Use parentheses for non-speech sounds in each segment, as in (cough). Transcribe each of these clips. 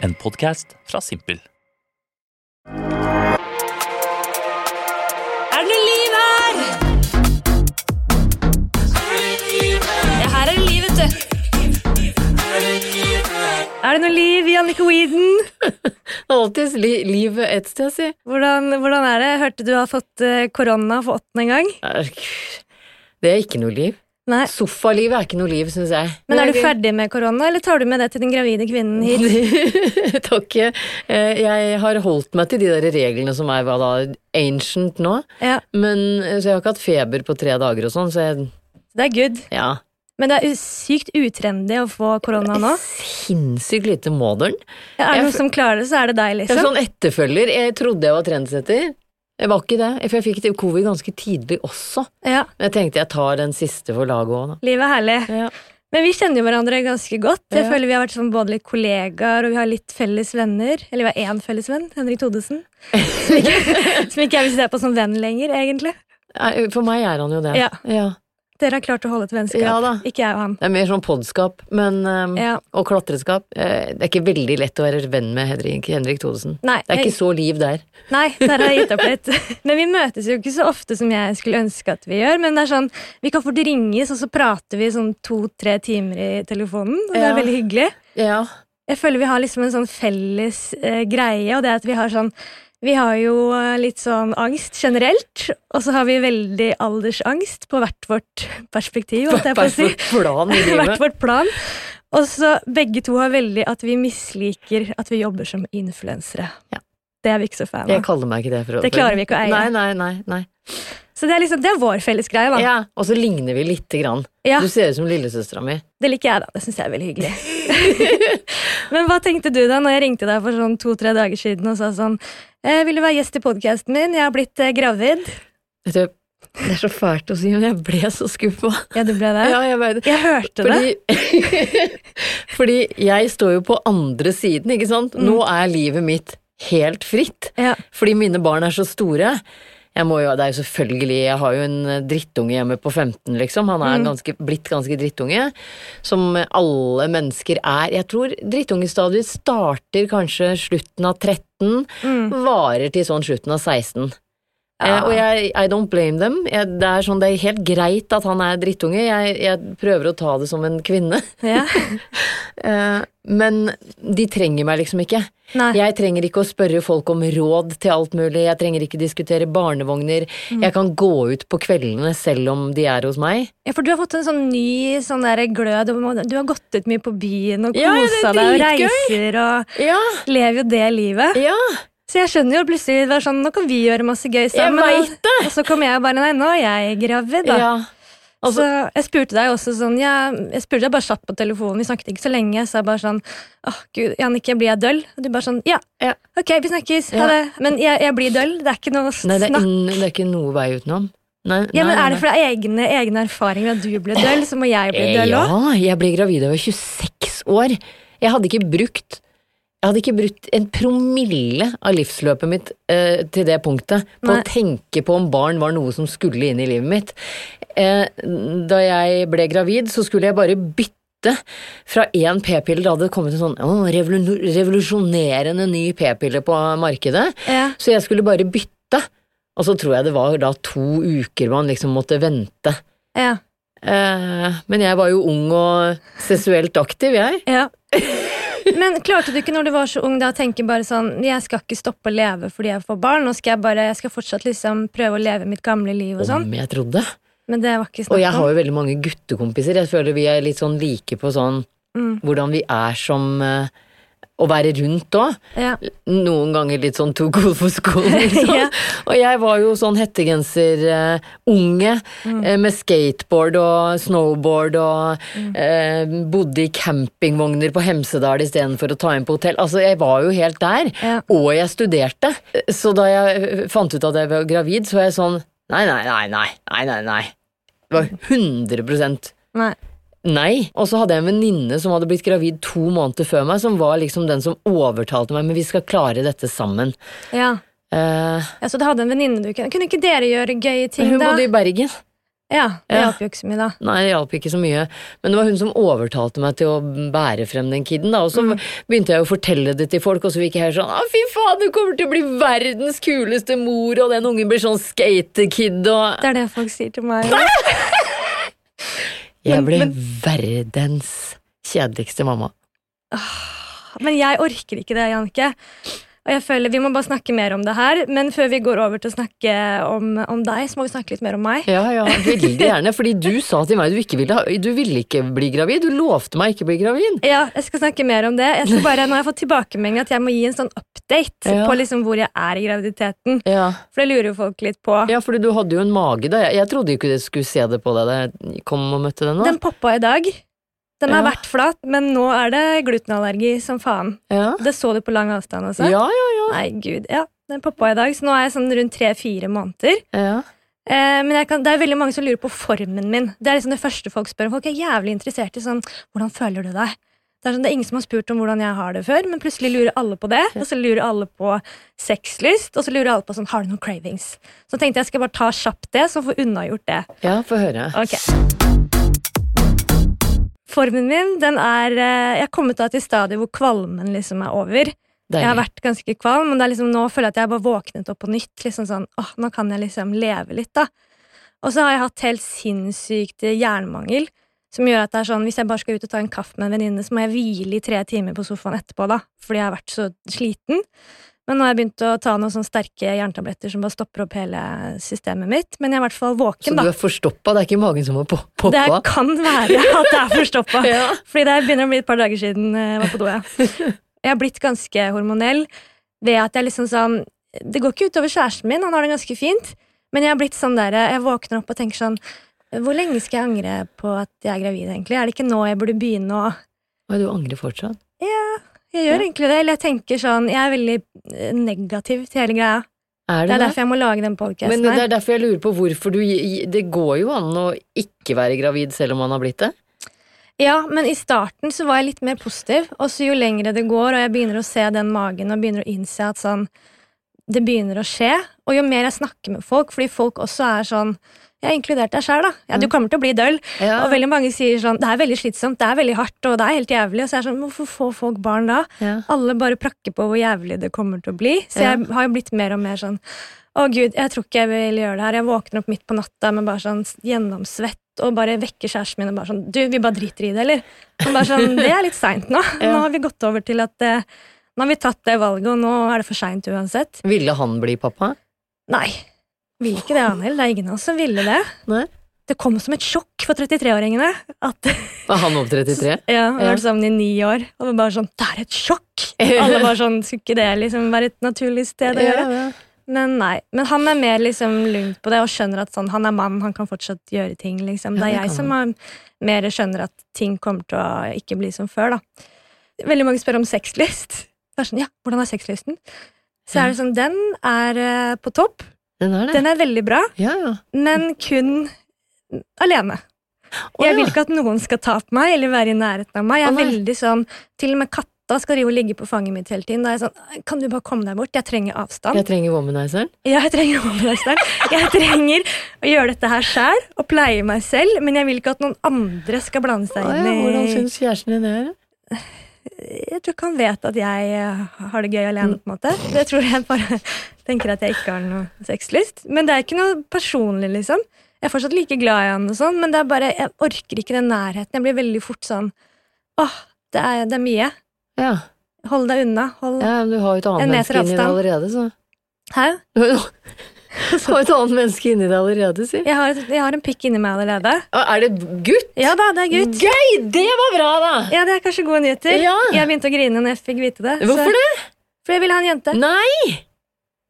En podkast fra Simpel. Er det noe liv her? Ja, her er det liv, vet du. Er det noe liv i Annike Weeden? Alltid li liv et sted, si. Hvordan, hvordan er det? Hørte du har fått eh, korona for åttende gang? Det er ikke noe liv. Nei. Sofalivet er ikke noe liv, syns jeg. Men er du ferdig med korona, eller tar du med det til den gravide kvinnen hit? (laughs) Takk. Eh, Jeg har holdt meg til de der reglene som er hva da, ancient nå. Ja, Men, eh, så jeg har ikke hatt feber på tre dager og sånn, så jeg det er good. Ja. Men det er sykt utrendy å få korona nå. Sinnssykt lite modern. Ja, er det noen som klarer det, så er det deg, liksom. Jeg er liksom. sånn etterfølger. Jeg trodde jeg var trendsetter. Jeg var ikke det, for jeg fikk covid ganske tidlig også. Ja, Men jeg tenkte jeg tar den siste for laget òg, da. livet er herlig. Ja. Men vi kjenner jo hverandre ganske godt. Jeg Ja. føler Vi har vært sånn både litt kollegaer og vi har litt felles venner. Eller vi har én felles venn, Henrik Thodesen. Som ikke, (laughs) som ikke jeg vil se på som venn lenger, egentlig. For meg er han jo det. Ja. ja. Dere har klart å holde et vennskap. Ja da. Ikke jeg og han. Det er mer sånn podskap, men um, Ja. Og klatreskap. Eh, Det er ikke veldig lett å være venn med Henrik, Henrik Thodesen. Nei, Det er jeg, ikke så liv der. nei, der har jeg gitt opp litt. (laughs) Men vi møtes jo ikke så ofte som jeg skulle ønske at vi gjør. Men det er sånn, vi kan fort ringes, og så prater vi sånn to-tre timer i telefonen. Og det er veldig hyggelig. Ja. Jeg føler vi har liksom en sånn felles eh, greie, og det er at vi har sånn Vi har jo eh, litt sånn angst generelt, og så har vi veldig aldersangst på hvert vårt perspektiv, Hvert vårt si. Plan (laughs) hvert vårt plan. Og så begge to har veldig at vi misliker at vi jobber som influensere. Ja. Det er vi ikke så fan Jeg kaller meg ikke det. For å- Det klarer vi ikke å eie. Nei, nei, nei. nei. Så det er liksom, det er vår felles greie, da. Ja, Og så ligner vi lite grann. Ja, Du ser ut som lillesøstera mi. Det liker jeg, da. Det syns jeg er veldig hyggelig. (laughs) (laughs) Men hva tenkte du da når jeg ringte deg for sånn to-tre dager siden og sa sånn eh, 'Vil du være gjest i podkasten min? Jeg har blitt eh, gravid.' Vet du, det er så fælt å si, men jeg ble så skuffa. Ja, du ble det? Ja, jeg vet. Jeg hørte det. Fordi, (laughs) fordi jeg står jo på andre siden, ikke sant. Nå er livet mitt helt fritt. Ja. Fordi mine barn er så store. Jeg må jo, det er jo selvfølgelig, jeg har jo en drittunge hjemme på 15, liksom. Han er ganske, blitt ganske drittunge. Som alle mennesker er. Jeg tror drittungestadiet starter kanskje slutten av 13, varer til sånn slutten av 16. Eh, og jeg, I don't blame them. Jeg, det, er sånn, det er helt greit at han er drittunge. Jeg, jeg prøver å ta det som en kvinne. Ja. (laughs) Eh, men de trenger meg liksom ikke. Nei. Jeg trenger ikke å spørre folk om råd til alt mulig, jeg trenger ikke diskutere barnevogner. Mm. Jeg kan gå ut på kveldene selv om de er hos meg. ja, for du har fått en sånn ny sånn der glød. Du har gått ut mye på byen og Ja, kosa deg og reiser og Ja, lever jo det livet. ja, Så jeg skjønner jo plutselig det var sånn, nå kan vi gjøre masse gøy sammen. Jeg vet det! Og så kom jeg bare nei, nå er jeg gravid, da. ja. Altså- så jeg spurte deg også sånn ja, Jeg spurte deg bare satt på telefonen, vi snakket ikke så lenge. Så Jeg bare sånn åh gud, Jannicke, blir jeg døll? Og du bare sånn ja, Ja. ok, vi snakkes, ha Ja. det. Men jeg, jeg blir døll, det er ikke noe Nei, det er, snakk. inn, det er ikke noe vei utenom. Nei, Ja, men nei, Er det fordi for egne, egne erfaringer at du ble døll, så må jeg bli Eh, døll òg? Ja, jeg ble gravid da jeg var 26 år. Jeg hadde ikke brukt jeg hadde ikke brutt en promille av livsløpet mitt eh, til det punktet på Nei. å tenke på om barn var noe som skulle inn i livet mitt. Eh, da jeg ble gravid, så skulle jeg bare bytte fra én p-pille Da hadde det kommet en sånn å, revolu- revolusjonerende ny p-pille på markedet. Ja. Så jeg skulle bare bytte. Og så tror jeg det var da to uker man liksom måtte vente. Ja. Eh, men jeg var jo ung og seksuelt aktiv, jeg. ja. (laughs) Men klarte du ikke når du var så ung da å tenke bare sånn Jeg skal ikke stoppe å leve fordi jeg får barn, nå skal jeg bare Jeg skal fortsatt liksom prøve å leve mitt gamle liv og sånn. Om jeg trodde. Men det var ikke snakk om. Og jeg har jo veldig mange guttekompiser. Jeg føler vi er litt sånn like på sånn Mm. hvordan vi er som eh, å være rundt òg. Ja. Noen ganger litt sånn too cool for school, (laughs) liksom. Ja. Og jeg var jo sånn hettegenser-unge, Mm. eh, med skateboard og snowboard og eh, bodde i campingvogner på Hemsedal istedenfor å ta inn på hotell. Altså, jeg var jo helt der. Ja. Og jeg studerte. Så da jeg eh, fant ut at jeg var gravid, så var jeg sånn nei, nei, nei, nei, nei, nei. nei. Det var 100 Nei. Nei. Og så hadde jeg en venninne som hadde blitt gravid to måneder før meg, som var liksom den som overtalte meg, men vi skal klare dette sammen. Ja. Uh, ja, Så du hadde en venninne du kunne Kunne ikke dere gjøre gøye ting, hun da? bodde i Bergen. Ja, det Ja. hjalp jo ikke så mye, da. Nei, det hjalp ikke så mye, men det var hun som overtalte meg til å bære frem den kiden, da, og så begynte jeg å fortelle det til folk, og så gikk jeg her sånn Å, fy faen, du kommer til å bli verdens kuleste mor, og den ungen blir sånn skatekid, og Det er det folk sier til meg. (laughs) Jeg Men- men- verdens kjedeligste mamma. Men jeg orker ikke det, Jannicke. Og jeg føler Vi må bare snakke mer om det her, men før vi går over til å snakke om, om deg, så må vi snakke litt mer om meg. Ja, ja, veldig (laughs) gjerne, fordi du sa til meg du ikke ville, du ville ikke bli gravid, du lovte meg ikke å bli gravid. Ja, jeg skal snakke mer om det. Jeg skal bare, nå har jeg fått tilbakemelding at jeg må gi en sånn update Ja. på liksom hvor jeg er i graviditeten. Ja, For det lurer jo folk litt på. ja fordi du hadde jo en mage da, jeg, jeg trodde jo ikke du skulle se det på deg da jeg kom og møtte deg nå. Den poppa i dag. Den har Ja. vært flat, men nå er det glutenallergi som faen. Ja, Det så du på lang avstand også. ja, ja. Nei, gud. Ja, den poppa i dag, så nå er jeg sånn rundt tre-fire måneder. ja. Eh, men kan, det er veldig mange som lurer på formen min. Det er liksom det første folk spør. Folk er jævlig interessert i sånn Hvordan føler du deg? Det er, sånn, det er ingen som har spurt om hvordan jeg har det før, men plutselig lurer alle på det. Og så lurer alle på sexlyst, og så lurer alle på sånn Har du noen cravings? Så tenkte jeg skal bare ta kjapt det, så få unnagjort det. Ja, få høre. Ok. Formen min, den er eh, Jeg har kommet til stadiet hvor kvalmen liksom er over. Jeg har vært ganske kvalm, men det er liksom, nå føler jeg at jeg bare våknet opp på nytt. Liksom sånn, åh, Nå kan jeg liksom leve litt, da. Og så har jeg hatt helt sinnssykt jernmangel, som gjør at det er sånn, hvis jeg bare skal ut og ta en kaffe med en venninne, så må jeg hvile i tre timer på sofaen etterpå, da, fordi jeg har vært så sliten. Men nå har jeg begynt å ta noen sånne sterke jerntabletter som bare stopper opp hele systemet mitt. Men jeg er i hvert fall våken. Så du er forstoppa, det er ikke magen som har poppa? Det kan være at det er forstoppa. (laughs) Ja. Fordi det begynner å bli et par dager siden eh, jeg var på do. Ja. (laughs) Jeg har blitt ganske hormonell ved at jeg liksom sånn Det går ikke utover kjæresten min, han har det ganske fint, men jeg har blitt sånn der Jeg våkner opp og tenker sånn Hvor lenge skal jeg angre på at jeg er gravid, egentlig? Er det ikke nå jeg burde begynne å Oi, du angrer fortsatt? Jeg gjør Ja. egentlig det. Eller jeg tenker sånn Jeg er veldig eh, negativ til hele greia. Er Det det er derfor jeg må lage den Men det er derfor jeg lurer på hvorfor du Det går jo an å ikke være gravid selv om man har blitt det. Ja, men i starten så var jeg litt mer positiv, og så jo lengre det går, og jeg begynner å se den magen og begynner å innse at sånn Det begynner å skje, og jo mer jeg snakker med folk, fordi folk også er sånn Jeg har inkludert deg sjæl, da. Ja, du kommer til å bli døll. Ja. Og veldig mange sier sånn Det er veldig slitsomt, det er veldig hardt, og det er helt jævlig. Og så er jeg sånn Hvorfor får folk barn da? Ja. Alle bare prakker på hvor jævlig det kommer til å bli. Så jeg har jo blitt mer og mer sånn Å gud, jeg tror ikke jeg vil gjøre det her. Jeg våkner opp midt på natta med bare sånn gjennomsvett og bare vekker kjæresten min og bare sånn Du, vi bare driter i det, eller? Og bare sånn, Det er litt seint nå. (laughs) Nå har vi gått over til at eh, Nå har vi tatt det valget, og nå er det for seint uansett. Ville han bli pappa? Nei. Vil ikke det, Anhild. Det er ingen av oss som ville det. Nei. Det kom som et sjokk for 33-åringene. At Var han over 33? (laughs) ja, vi har vært sammen i ni år, og bare sånn Det er et sjokk! (laughs) Alle bare sånn Skulle ikke det liksom være et naturlig sted å gjøre? Ja, ja. Men nei. Men han er mer liksom lugn på det og skjønner at sånn, han er mann, han kan fortsatt gjøre ting. liksom. Ja, Det er jeg som er, mer skjønner at ting kommer til å ikke bli som før. da. Veldig mange spør om sexlyst. Det er sånn, ja, Hvordan er sexlysten? Så er det sånn, Den er eh, på topp. Den er det. Den er veldig bra, Ja, ja. men kun alene. Oh, Jeg vil ikke at noen skal ta på meg eller være i nærheten av meg. Jeg er oh, veldig sånn, Til og med katta skal jo ligge på fanget mitt hele tiden. Da er jeg sånn, Kan du bare komme deg bort? Jeg trenger avstand. Jeg trenger womanizeren. Ja, jeg trenger womanizeren. Jeg trenger å gjøre dette her sjæl og pleie meg selv, men jeg vil ikke at noen andre skal blande seg Å, inn i Hvordan syns kjæresten din det? Jeg tror ikke han vet at jeg eh, har det gøy alene, på en måte. Det tror jeg bare (laughs) tenker at jeg ikke har noe sexlyst. Men det er ikke noe personlig, liksom. Jeg er fortsatt like glad i han, og sånn, men det er bare, jeg orker ikke den nærheten. Jeg blir veldig fort sånn Åh, det er, det er mye. Ja. Hold deg unna. Hold ja, men du har jo et annet menneske inni det allerede, så Hæ? (laughs) Du har et annet menneske inni deg allerede, si. Jeg har, jeg har en pikk inni meg allerede. Og Er det gutt? Ja da, det er gutt. Gøy! Det var bra, da! Ja, det er kanskje gode nyheter. Ja. Jeg begynte å grine når jeg fikk vite det. Hvorfor det? For jeg ville ha en jente. Nei!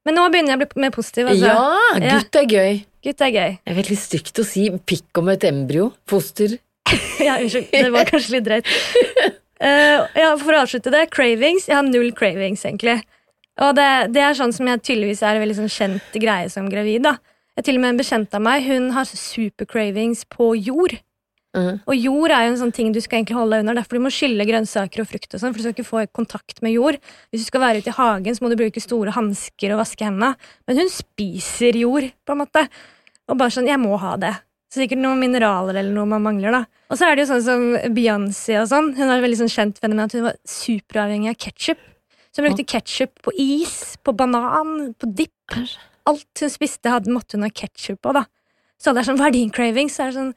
Men nå begynner jeg å bli mer positiv. Altså. Ja, Ja. gutt er gøy. Gutt er gøy. Det er veldig stygt å si pikk om et embryo. Foster. (laughs) Ja, unnskyld. Det var kanskje litt drøyt. Uh, (laughs) ja, for å avslutte det, cravings. Jeg har null cravings, egentlig. Og det, det er sånn som jeg tydeligvis er en veldig sånn kjent greie som gravid. da. Jeg til og med En bekjent av meg hun har super-cravings på jord. Mm. Og jord er jo en sånn ting du skal egentlig holde deg under. Derfor du må skylle grønnsaker og frukt. og sånn, For du skal ikke få kontakt med jord. Hvis du skal være ute i hagen, så må du bruke store hansker og vaske hendene. Men hun spiser jord, på en måte. Og bare sånn, jeg må ha det. Så sikkert noen mineraler eller noe man mangler. da. Og så er det jo sånn som Beyoncé og sånn. Hun har et veldig sånn kjent fenomen at hun var superavhengig av ketsjup. Så hun brukte ketsjup på is, på banan, på dipp. Alt hun spiste, hadde, måtte hun ha ketsjup på. da. Så det er sånn, hva er din craving? Så er det sånn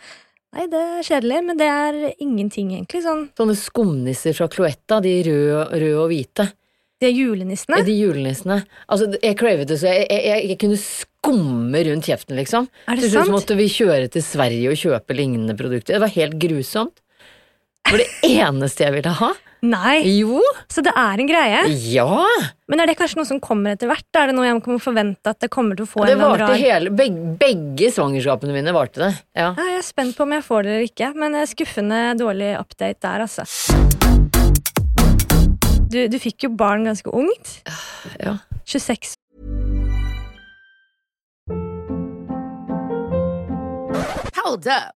Nei, det er kjedelig, men det er ingenting, egentlig. Sånn, Sånne skumnisser fra Cloetta, de røde, røde og hvite. De er julenissene. De julenissene. Altså, jeg cravet det så jeg, jeg, jeg, jeg kunne skumme rundt kjeften, liksom. Er det Til slutt sant? måtte vi kjøre til Sverige og kjøpe lignende produkter. Det var helt grusomt. Det var det (laughs) eneste jeg ville ha. Nei, Jo, Så det er en greie. ja! Men er det kanskje noe som kommer etter hvert? Er det noe jeg må forvente at det kommer til å få Det en eller annen varte rar hele, begge, begge svangerskapene mine varte det. Ja. ja, Jeg er spent på om jeg får det eller ikke, men er skuffende dårlig update der, altså. Du, du fikk jo barn ganske ungt. ja. 26 Hold up.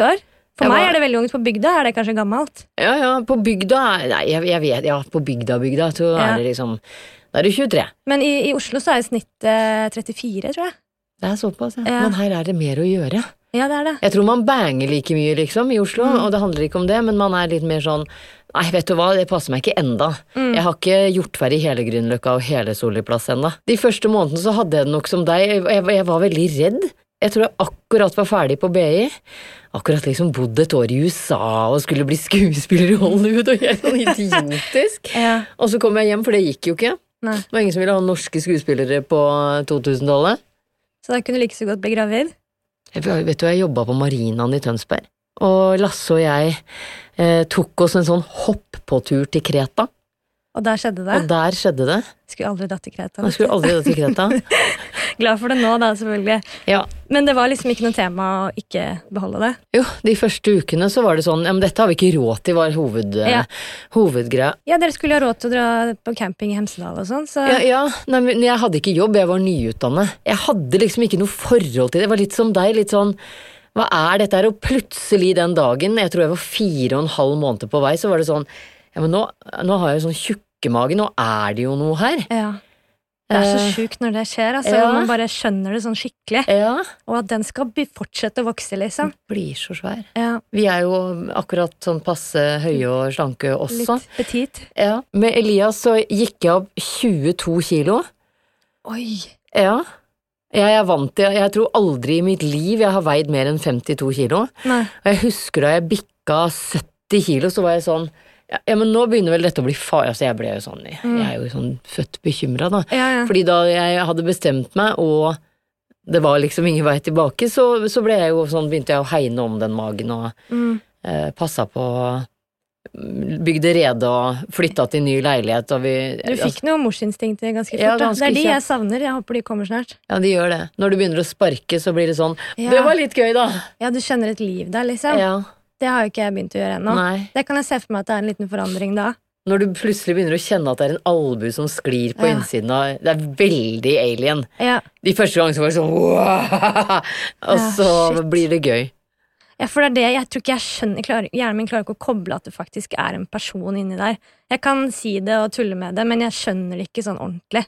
år. For Jeg meg var- er det veldig ungt. På bygda er det kanskje gammelt. Ja, ja, på bygda Nei, jeg, jeg vet Ja, på bygda, bygda, så Ja. er det liksom Da er du 23. Men i, i Oslo så er snittet 34, tror jeg. Det er såpass, ja. Ja. Men her er det mer å gjøre. Ja, det er det. Jeg tror man banger like mye, liksom, i Oslo, Mm. og det handler ikke om det, men man er litt mer sånn Nei, vet du hva, det passer meg ikke enda. Mm. Jeg har ikke gjort ferdig hele Grünerløkka og hele Solli plass ennå. De første månedene så hadde jeg det nok som deg, jeg, jeg var veldig redd. Jeg tror jeg akkurat var ferdig på BI. Akkurat liksom bodd et år i USA og skulle bli skuespiller i Hollywood og helt sånn idiotisk. (laughs) Ja. Og så kom jeg hjem, for det gikk jo ikke. Nei. Det var ingen som ville ha norske skuespillere på 2000-tallet. Så da kunne du like så godt bli gravid. Jeg vet du, jeg jobba på Marinaen i Tønsberg. Og Lasse og jeg eh, tok oss en sånn hopp-på-tur til Kreta. Og der skjedde det. Og der skjedde det. Skulle aldri dratt til Kreta. Jeg skulle aldri dratt til Kreta. (laughs) Glad for det nå, da, selvfølgelig. Ja. Men det var liksom ikke noe tema å ikke beholde det. Jo, de første ukene så var det sånn Ja, men dette har vi ikke råd til, var hoved, eh, Ja. hovedgreia. Ja, dere skulle ha råd til å dra på camping i Hemsedal og sånn, så Ja, ja. Nei, men jeg hadde ikke jobb, jeg var nyutdannet. Jeg hadde liksom ikke noe forhold til det. Det var litt som deg, litt sånn Hva er dette her? Og plutselig den dagen, jeg tror jeg var fire og en halv måned på vei, så var det sånn Ja, men nå, nå har jeg jo sånn tjukkemage, nå er det jo noe her. ja. Det er så Eh, sjukt når det skjer, altså. ja. Man bare skjønner det sånn skikkelig. Ja. Og at den skal fortsette å vokse, liksom. Blir så svær. Ja, Vi er jo akkurat sånn passe høye og slanke også. litt petit. Ja. Med Elias så gikk jeg opp 22 kilo. Oi! Ja. Jeg er vant til Jeg tror aldri i mitt liv jeg har veid mer enn 52 kilo. Nei. Og jeg husker da jeg bikka 70 kilo, så var jeg sånn ja, ja, men nå begynner vel dette å bli farlig. Altså, jeg ble jo sånn Jeg er jo sånn født bekymra, da. Ja, ja. Fordi da jeg hadde bestemt meg, og det var liksom ingen vei tilbake, så, så ble jeg jo sånn, begynte jeg å hegne om den magen og Mm. eh, passa på mm, Bygde rede og flytta til ny leilighet, og vi Du fikk noe morsinstinkter ganske fort. Ja, ganske Det er de jeg savner. Jeg håper de kommer snart. Ja, de gjør det. Når du begynner å sparke, så blir det sånn. Det var litt gøy, da! Ja, du kjenner et liv der, liksom. Ja. Det har jo ikke jeg begynt å gjøre ennå. Det kan jeg se for meg at det er en liten forandring da. Når du plutselig begynner å kjenne at det er en albue som sklir på Ja. innsiden av Det er veldig alien. Ja. De første gangene så var det sånn (laughs) wow! Og så ja, blir det gøy. Ja, for det er det, jeg tror ikke jeg skjønner, klar, Hjernen min klarer ikke å koble at det faktisk er en person inni der. Jeg kan si det og tulle med det, men jeg skjønner det ikke sånn ordentlig.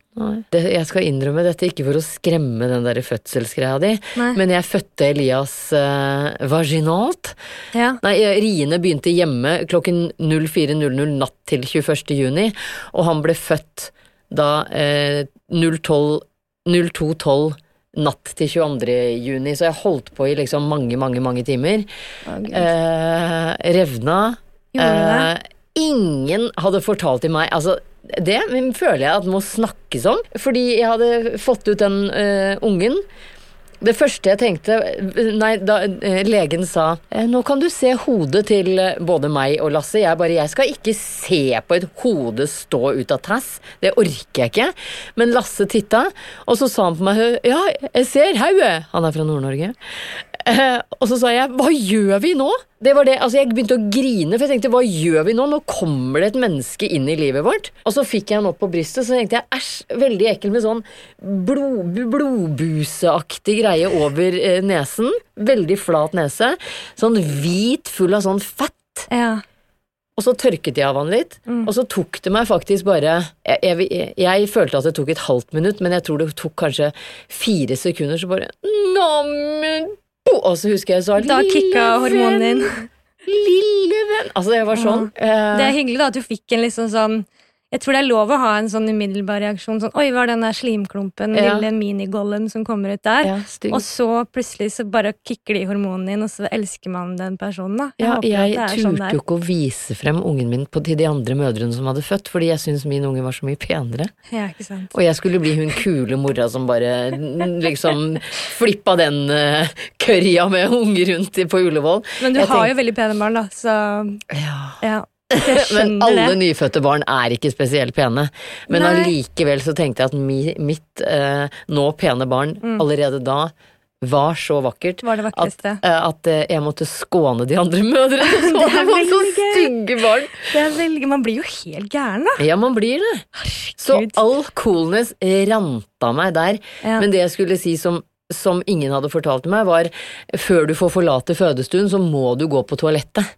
Det, jeg skal innrømme dette ikke for å skremme den der fødselsgreia di, Nei. men jeg fødte Elias eh, vaginalt. Ja. Nei, eh, riene begynte hjemme klokken 04.00 natt til 21. juni, og han ble født da eh, 02.12 natt til 22. juni, så jeg holdt på i liksom mange, mange, mange timer. Oh, Eh, revna. Eh, ingen hadde fortalt til meg Altså, det føler jeg at må snakkes om, fordi jeg hadde fått ut den uh, ungen. Det første jeg tenkte Nei, da eh, legen sa eh, Nå kan du se hodet til eh, både meg og Lasse. Jeg bare Jeg skal ikke se på et hode stå ut av tass. Det orker jeg ikke. Men Lasse titta, og så sa han på meg Ja, jeg ser hodet. Han er fra Nord-Norge. Eh, og så sa jeg hva gjør vi nå? Det var det, altså Jeg begynte å grine, for jeg tenkte hva gjør vi nå? Nå kommer det et menneske inn i livet vårt. Og så fikk jeg han opp på brystet, så tenkte jeg æsj, veldig ekkel med sånn blod, blodbuseaktig greie over eh, nesen. Veldig flat nese. Sånn hvit, full av sånn fett. Ja. Og så tørket jeg av han litt, Mm. og så tok det meg faktisk bare jeg, jeg, jeg følte at det tok et halvt minutt, men jeg tror det tok kanskje fire sekunder, så bare Nammen! Og så husker jeg så Da kicka hormonene inn. Lille venn! Altså, jeg var sånn. eh, Det er hyggelig da at du fikk en liksom sånn Jeg tror det er lov å ha en sånn umiddelbar reaksjon. Sånn, Oi, hva er den der slimklumpen? Ja. Lille minigollen som kommer ut der. ja. Og så plutselig så bare kicker de hormonene inn, og så elsker man den personen. da. Ja, jeg at det er sånn turte jo ikke å vise frem ungen min på, til de andre mødrene som hadde født, fordi jeg syntes min unge var så mye penere. Ja, ikke sant. Og jeg skulle bli hun kule mora som bare liksom flippa den uh, kørja med unger rundt på Ullevål. Men du Jeg har tenk- jo veldig pene barn, da, så Ja. (laughs) Men alle det. nyfødte barn er ikke spesielt pene. Men allikevel så tenkte jeg at mi, mitt eh, nå pene barn allerede da var så vakkert Mm. Var det at, eh, at eh, jeg måtte skåne de andre mødrene. (laughs) Så Det var så stygge barn. Det veldig, man blir jo helt gæren, da. Ja, man blir det. Så all coolness ranta meg der. Ja. Men det jeg skulle si som, som ingen hadde fortalt meg, var før du får forlate fødestuen, så må du gå på toalettet.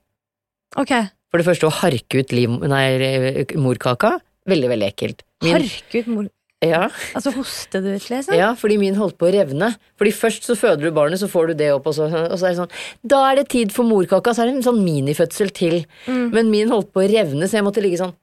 Ok. For det første å harke ut liv, nei, morkaka. Veldig, veldig ekkelt. Min- Harke ut mor... Ja, Altså hoste du ut, liksom? ja, fordi min holdt på å revne. Fordi først så føder du barnet, så får du det opp, og så, og så er det sånn Da er det tid for morkaka, så er det en sånn minifødsel til. Mm. Men min holdt på å revne, så jeg måtte ligge sånn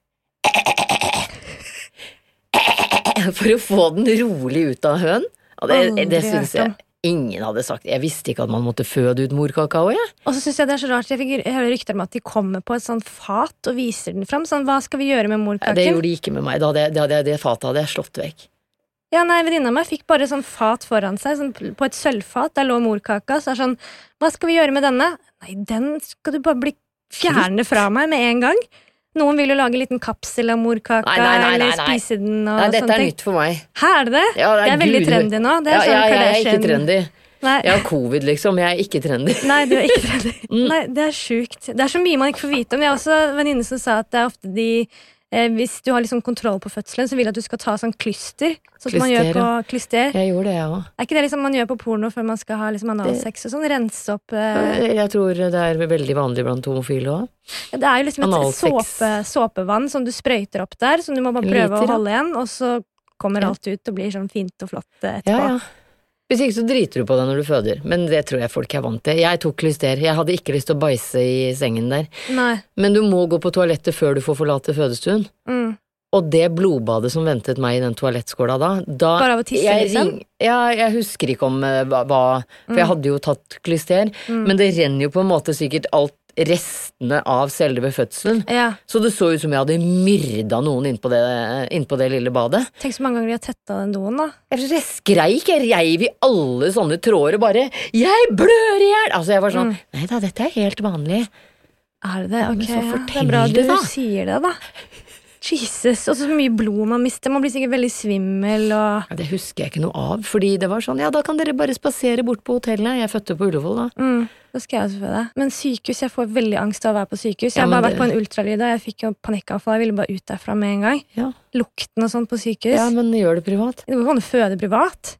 (laughs) For å få den rolig ut av høen. Og det, det syns jeg ingen hadde sagt. Jeg visste ikke at man måtte føde ut morkaka Ja. Og så synes jeg det er så rart, jeg fikk høre rykter om at de kommer på et sånt fat og viser den fram. Sånn, hva skal vi gjøre med morkaken? det gjorde de ikke med meg. Det, hadde det, hadde det fatet hadde jeg slått vekk. Ja, nei, Venninna mi fikk bare sånn fat foran seg, sånn på et sølvfat. Der lå morkaka. Så er sånn Hva skal vi gjøre med denne? Nei, den skal du bare bli fjerne fra meg med en gang. Noen vil jo lage en liten kapsel av morkaka, Nei, nei, nei, nei, eller spise den og Nei, dette sånne er nytt for meg. Hæ, er det det? Ja, det er veldig gud- trendy nå. Det er ja, sånn ja, jeg er ikke trendy. Nei. Jeg har covid, liksom. Jeg er ikke trendy. (laughs) Nei, du er ikke (laughs) trendy. Mm. Nei, det er sjukt. Det er så mye man ikke får vite om. Jeg har også en venninne som sa at det er ofte de eh, Hvis du har liksom kontroll på fødselen, så vil jeg at du skal ta sånn klyster. Sånn som man gjør på klyster. Jeg gjorde det, jeg òg. Er ikke det liksom man gjør på porno før man skal ha liksom analsex og sånn? Rense opp eh, Jeg tror det er veldig vanlig blant homofile òg. ja, Det er jo liksom et såpe, såpevann som du sprøyter opp der, som du må bare prøve Liter, å holde igjen, og så kommer alt ut og blir sånn fint og flott etterpå. Ja, ja. Hvis ikke så driter du på deg når du føder, men det tror jeg folk er vant til. Jeg tok klyster. Jeg hadde ikke lyst til å bæsje i sengen der. Nei. Men du må gå på toalettet før du får forlate fødestuen. Mm. Og det blodbadet som ventet meg i den toalettskåla da, da Bare av å tisse, jeg liksom? Ja, jeg husker ikke om eh, hva, For For jeg hadde jo tatt klyster, Mm. men det renner jo på en måte sikkert alt restene av selve fødselen. Ja. Så det så ut som jeg hadde myrda noen innpå det, innpå det lille badet. Tenk så mange ganger de har tetta den doen, da. Jeg, skreik, jeg reiv i alle sånne tråder og bare 'Jeg blør i hjel!' Altså, jeg var sånn Mm. Nei da, dette er helt vanlig. Er det det? Ok, ja. det er bra det, du sier det, da. Jesus. Og så mye blod man mister. Man blir sikkert veldig svimmel og Ja, det husker jeg ikke noe av, fordi det var sånn 'Ja, da kan dere bare spasere bort på hotellene. Jeg fødte på Ullevål, da. mm, Da skal jeg også føde. Men sykehus, jeg får veldig angst av å være på sykehus. Jeg Ja, har bare det- vært på en ultralyd, og jeg fikk jo panikkavfall. Jeg ville bare ut derfra med en gang. Ja. Lukten og sånn på sykehus. Ja, men gjør det privat. Det går ikke an å føde privat.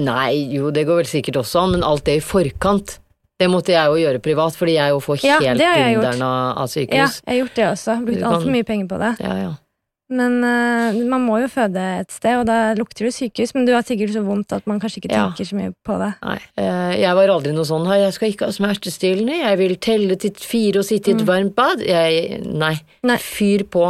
Nei, jo, det går vel sikkert også an, men alt det i forkant, Det måtte jeg jo gjøre privat, fordi jeg jo får Ja, helt gjort. dunderen av, av Ja, jeg har gjort det også. Brukt kan- altfor mye penger på det. Ja, ja. Men uh, man må jo føde et sted, og da lukter det sykehus. Men du har sikkert så vondt at man kanskje ikke Ja. tenker så mye på det. Nei. uh, Jeg var aldri noe sånn «Hei, 'jeg skal ikke ha smertestillende', 'jeg vil telle til fire og sitte i et varmt bad'. Jeg, nei. Mm. Nei. Fyr på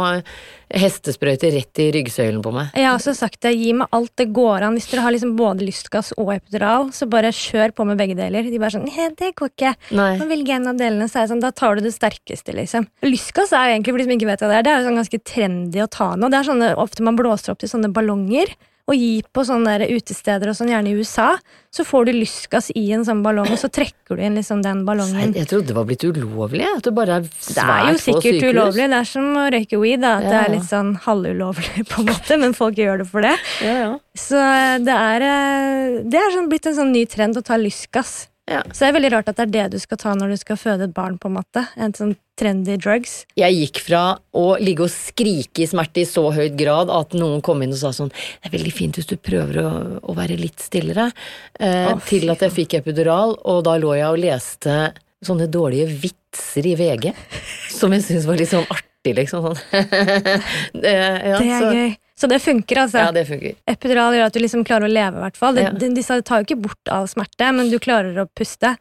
hestesprøyte rett i ryggsøylen på meg. Jeg har også sagt det, gi meg alt det går an. Hvis dere har liksom både lystgass og epidural, så bare kjør på med begge deler. De bare sånn, «Nei, det går ikke. Nei. Man velger en av delene, så er det sånn, da tar du det sterkeste, liksom. Lystgass er jo egentlig, for de som ikke vet hva det er, det er jo sånn ganske trendy å ta nå. Det er sånne, ofte man blåser opp til sånne ballonger, og gir på sånne der utesteder og sånn, gjerne i USA. Så får du lystgass i en sånn ballong, og så trekker du inn liksom den ballongen. Jeg trodde det var blitt ulovlig, at det bare er svært få sykehus. Det er jo sikkert ulovlig. Det er som å røyke weed, da, at det Ja, er litt sånn halvulovlig, på en måte, men folk gjør det for det. Ja, ja. Så eh, det er, eh, det er sånn blitt en sånn ny trend å ta lystgass. Ja. Så det er veldig rart at det er det du skal ta når du skal føde et barn, på en måte. En sånn trendy drugs. Jeg gikk fra å ligge og skrike i smerte i så høyt grad at noen kom inn og sa sånn Det er veldig fint hvis du prøver å, å være litt stillere, eh, oh, til at jeg fikk epidural, og da lå jeg og leste sånne dårlige vitser i VG, som jeg syntes var litt sånn artig, liksom. Sånn. det, (laughs) ja, det er så, gøy. Så det funker, altså. Ja, det funker. Epidural gjør at du liksom klarer å leve, i hvert fall. Ja. Disse tar jo ikke bort all smerte, men du klarer å puste.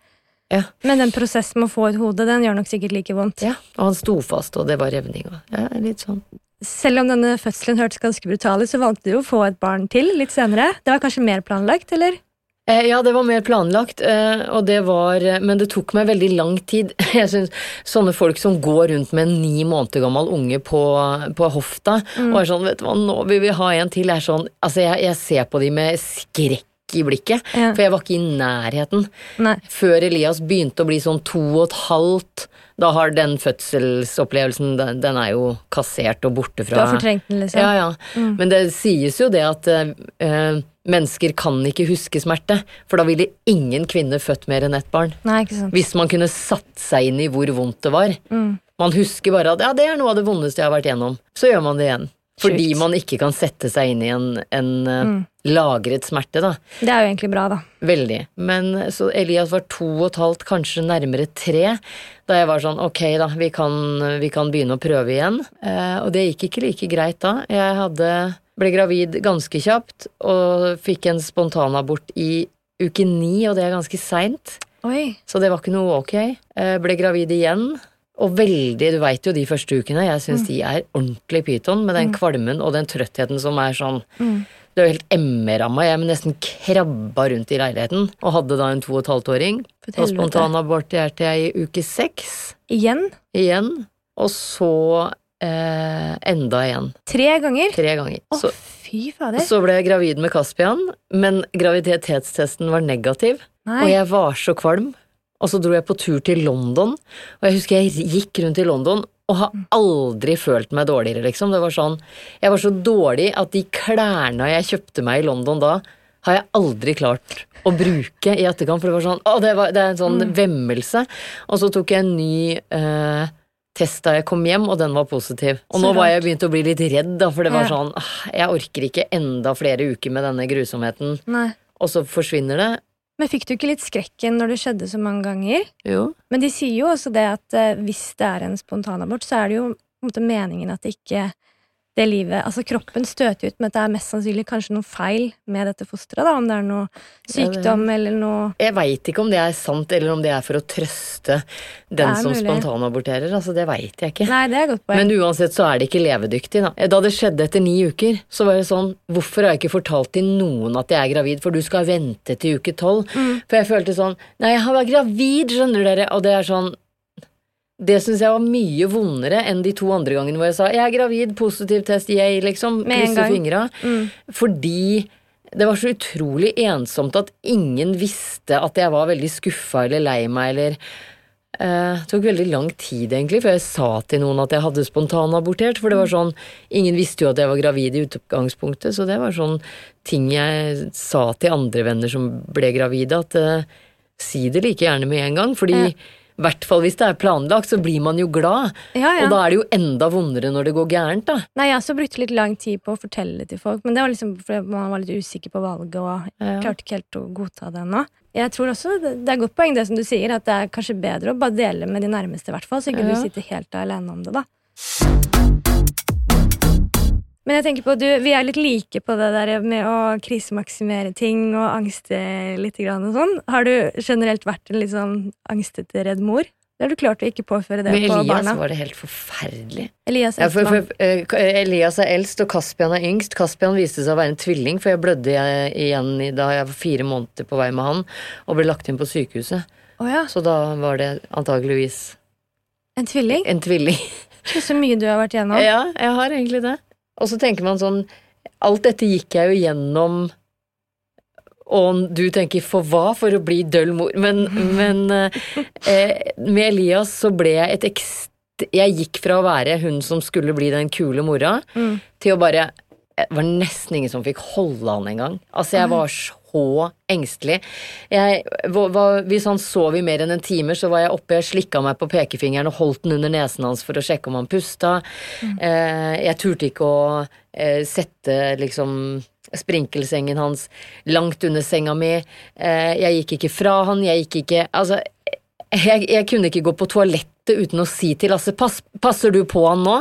Ja. Men den prosessen med å få ut hodet, den gjør nok sikkert like vondt. ja. Og han sto fast, og det var revning. Og, ja, litt sånn. Selv om denne fødselen hørtes ganske brutal ut, så valgte du å få et barn til litt senere. Det var kanskje mer planlagt, eller? Eh, Ja, det var mer planlagt, eh, og det var Men det tok meg veldig lang tid. (laughs) Jeg synes Sånne folk som går rundt med en ni måneder gammel unge på, på hofta Mm. og er sånn Vet du hva, nå vil vi ha en til. Er sånn, altså jeg, jeg ser på de med skrekk i blikket, Ja. for jeg var ikke i nærheten. Nei. Før Elias begynte å bli sånn to og et halvt, da har den fødselsopplevelsen Den, den er jo kassert og borte fra Du har fortrengt den, liksom. ja, ja. Men det sies jo det at eh, eh, mennesker kan ikke huske smerte, for da ville ingen kvinne født mer enn ett barn. Nei. Hvis man kunne satt seg inn i hvor vondt det var. Mm. Man husker bare at ja, det er noe av det vondeste jeg har vært gjennom. Så gjør man det igjen. Fordi Sjukt. man ikke kan sette seg inn i en, en mm. lagret smerte, da. Det er jo egentlig bra, da. Veldig. Men så Elias var to og et halvt, kanskje nærmere tre, da jeg var sånn ok da, vi kan, vi kan begynne å prøve igjen. Eh, og det gikk ikke like greit da. Jeg hadde, ble gravid ganske kjapt og fikk en spontanabort i uke ni, og det er ganske seint. Så det var ikke noe ok. Eh, ble gravid igjen. Og veldig, du veit jo de første ukene, jeg syns de er ordentlig pyton med den kvalmen og den trøttheten som er sånn det er jo helt ME-ramma. Jeg nesten krabba rundt i leiligheten og hadde da en to og et halvt åring. Og spontanaborterte jeg i uke seks Igjen? igjen. Og så eh, enda igjen. Tre ganger? Tre ganger. Å, Så, fy fader. så ble jeg gravid med Caspian, men graviditetstesten var negativ. Nei. Og jeg var så kvalm. Og så dro jeg på tur til London, og jeg husker jeg gikk rundt i London og har aldri følt meg dårligere, liksom. Det var sånn Jeg var så dårlig at de klærne jeg kjøpte meg i London da, har jeg aldri klart å bruke i etterkant, for det var sånn Å, det, var, det er en sånn vemmelse. Og så tok jeg en ny eh, test da jeg kom hjem, og den var positiv. Og Så nå var jeg begynt å bli litt redd, da, for det var Ja. sånn «Ah, Jeg orker ikke enda flere uker med denne grusomheten, Nei. og så forsvinner det. Men fikk du ikke litt skrekken når det skjedde så mange ganger? Jo. Men de sier jo også det at eh, hvis det er en spontanabort, så er det jo måte meningen at det ikke det livet Altså, kroppen støter ut, men det er mest sannsynlig kanskje noe feil med dette fosteret, da, om det er noe sykdom eller noe Jeg veit ikke om det er sant, eller om det er for å trøste den som mulig. spontanaborterer. Altså, det veit jeg ikke. Nei, det er godt poeng. Men uansett så er det ikke levedyktig, da. Da det skjedde etter ni uker, så var det sånn Hvorfor har jeg ikke fortalt til noen at jeg er gravid, for du skal vente til uke tolv? Mm. For jeg følte sånn Nei, jeg har vært gravid, skjønner dere, og det er sånn det syns jeg var mye vondere enn de to andre gangene hvor jeg sa 'jeg er gravid, positiv test, jeg', liksom. Krysse fingra. Mm. Fordi det var så utrolig ensomt at ingen visste at jeg var veldig skuffa eller lei meg eller det Det tok veldig lang tid, egentlig, før jeg sa til noen at jeg hadde spontanabortert. For det var sånn Ingen visste jo at jeg var gravid i utgangspunktet, så det var sånn ting jeg sa til andre venner som ble gravide, at uh, si det like gjerne med en gang. Fordi Ja. Hvert fall hvis det er planlagt, så blir man jo glad. Ja, ja. Og da er det jo enda vondere når det går gærent, da. Nei, jeg også brukt litt lang tid på å fortelle det til folk, men det var liksom fordi man var litt usikker på valget og Ja. klarte ikke helt å godta det ennå. Jeg tror også det, er godt poeng det som du sier, at det er kanskje bedre å bare dele med de nærmeste, i hvert fall, så ikke du sitter helt alene om det, da. Men jeg tenker på, du, vi er litt like på det der med å krisemaksimere ting og angste litt grann og sånn. Har du generelt vært en litt sånn angstete redd mor? Det har du klart å ikke påføre det Med på Elias barna? var det helt forferdelig. Elias Ja, for, for, uh, Elias er eldst, og Kaspian er yngst. Kaspian viste seg å være en tvilling, for jeg blødde igjen da jeg var fire måneder på vei med han, og ble lagt inn på sykehuset. Oh, ja, Så da var det antageligvis en tvilling? en tvilling. Så mye du har vært igjennom. (laughs) Ja, jeg har egentlig det. Og så tenker man sånn Alt dette gikk jeg jo gjennom og du tenker for hva? For å bli døll mor. Men, (laughs) men eh, med Elias så ble jeg et ekst... Jeg gikk fra å være hun som skulle bli den kule mora, Mm. til å bare Det var nesten ingen som fikk holde han engang. Altså, jeg var så engstelig. Jeg, hva- hvis han sov i mer enn en time, så var jeg oppe, jeg slikka meg på pekefingeren og holdt den under nesen hans for å sjekke om han pusta. Eh, jeg turte ikke å eh, sette liksom sprinkelsengen hans langt under senga mi. Eh, jeg gikk ikke fra han, jeg gikk ikke Altså, jeg, jeg kunne ikke gå på toalettet uten å si til Lasse Pass, passer du på han nå?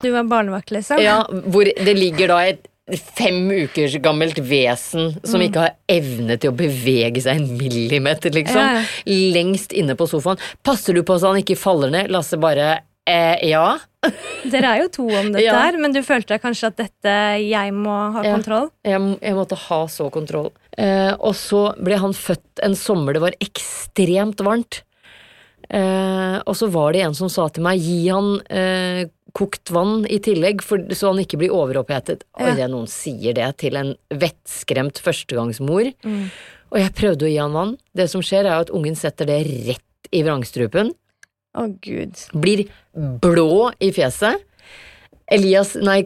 Du var barnevakt, liksom? Ja, hvor det ligger da et fem ukers gammelt vesen Mm. som ikke har evne til å bevege seg en millimeter, liksom. Ja. Lengst inne på sofaen. Passer du på så han ikke faller ned? Lasse bare eh, ja. (laughs) Dere er jo to om dette Ja. her, men du følte kanskje at dette jeg må ha Ja. kontroll? Jeg, jeg måtte ha så kontroll. Eh, og så ble han født en sommer det var ekstremt varmt. Eh, og så var det en som sa til meg gi han eh, kokt vann i tillegg, for, så han ikke blir overopphetet. Ja. Oi, det er noen sier det til en vettskremt førstegangsmor. Mm. Og jeg prøvde å gi han vann. Det som skjer, er at ungen setter det rett i vrangstrupen. Å, gud. Blir blå i fjeset. Elias, nei,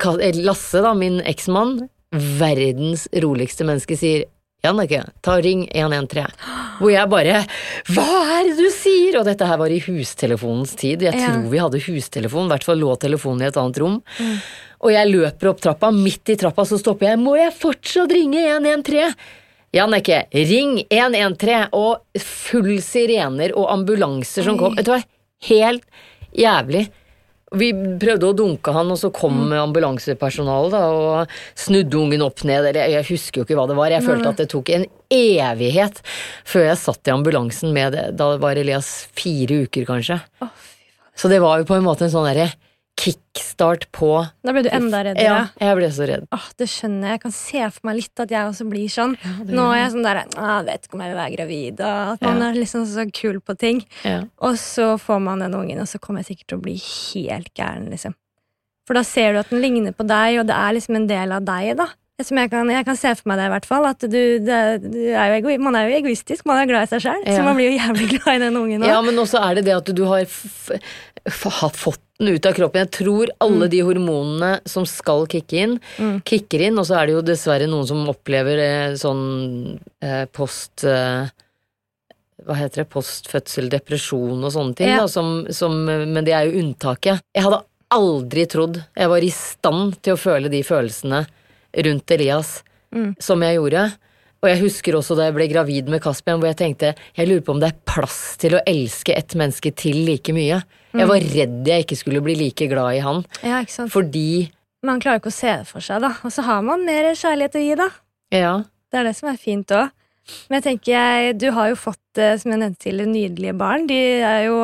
Lasse, da, min eksmann, verdens roligste menneske, sier Jannicke, ta og ring 113. Hvor jeg bare Hva er det du sier?! Og dette her var i hustelefonens tid. Jeg Ja. tror vi hadde hustelefon, i hvert fall lå telefonen i et annet rom. Og jeg løper opp trappa, midt i trappa så stopper jeg. Må jeg fortsatt ringe 113? Jannicke, ring 113! Og full sirener og ambulanser som kom. Vet du hva, helt jævlig. Vi prøvde å dunke han, og så kom ambulansepersonalet da, og snudde ungen opp ned. Eller jeg husker jo ikke hva det var. Jeg følte at det tok en evighet før jeg satt i ambulansen med det. Da var Elias fire uker, kanskje. Så det var jo på en måte en sånn derre kickstart på Da ble du enda reddere. Ja, jeg ble så redd. Åh, det skjønner jeg. Jeg kan se for meg litt at jeg også blir sånn. Nå er jeg sånn der «Ah, Jeg vet ikke om jeg vil være gravid. Og at man Ja. er liksom så kul på ting. Ja. Og så får man den ungen, og så kommer jeg sikkert til å bli helt gæren, liksom. For da ser du at den ligner på deg, og det er liksom en del av deg, da. Jeg kan, jeg kan se for meg det, i hvert fall. At du, det, du er jo man er jo egoistisk, man er glad i seg sjøl. Ja. Så man blir jo jævlig (laughs) glad i den ungen òg. Ja, men også er det det at du har har fått den ut av kroppen. Jeg tror alle de hormonene som skal kicke inn, kicker inn, og så er det jo dessverre noen som opplever eh, sånn eh, post... Eh, hva heter det, postfødseldepresjon og sånne ting, Ja. da, som, som, men det er jo unntaket. Jeg hadde aldri trodd jeg var i stand til å føle de følelsene rundt Elias som jeg gjorde. Og jeg husker også da jeg ble gravid med Caspian, hvor jeg tenkte jeg lurer på om det er plass til å elske et menneske til like mye. Jeg var redd jeg ikke skulle bli like glad i han, Ja, fordi Man klarer ikke å se det for seg, da. Og så har man mer kjærlighet å gi, da. Ja. Det er det som er fint òg. Men jeg tenker jeg, du har jo fått, eh, som jeg nevnte til, nydelige barn. De er jo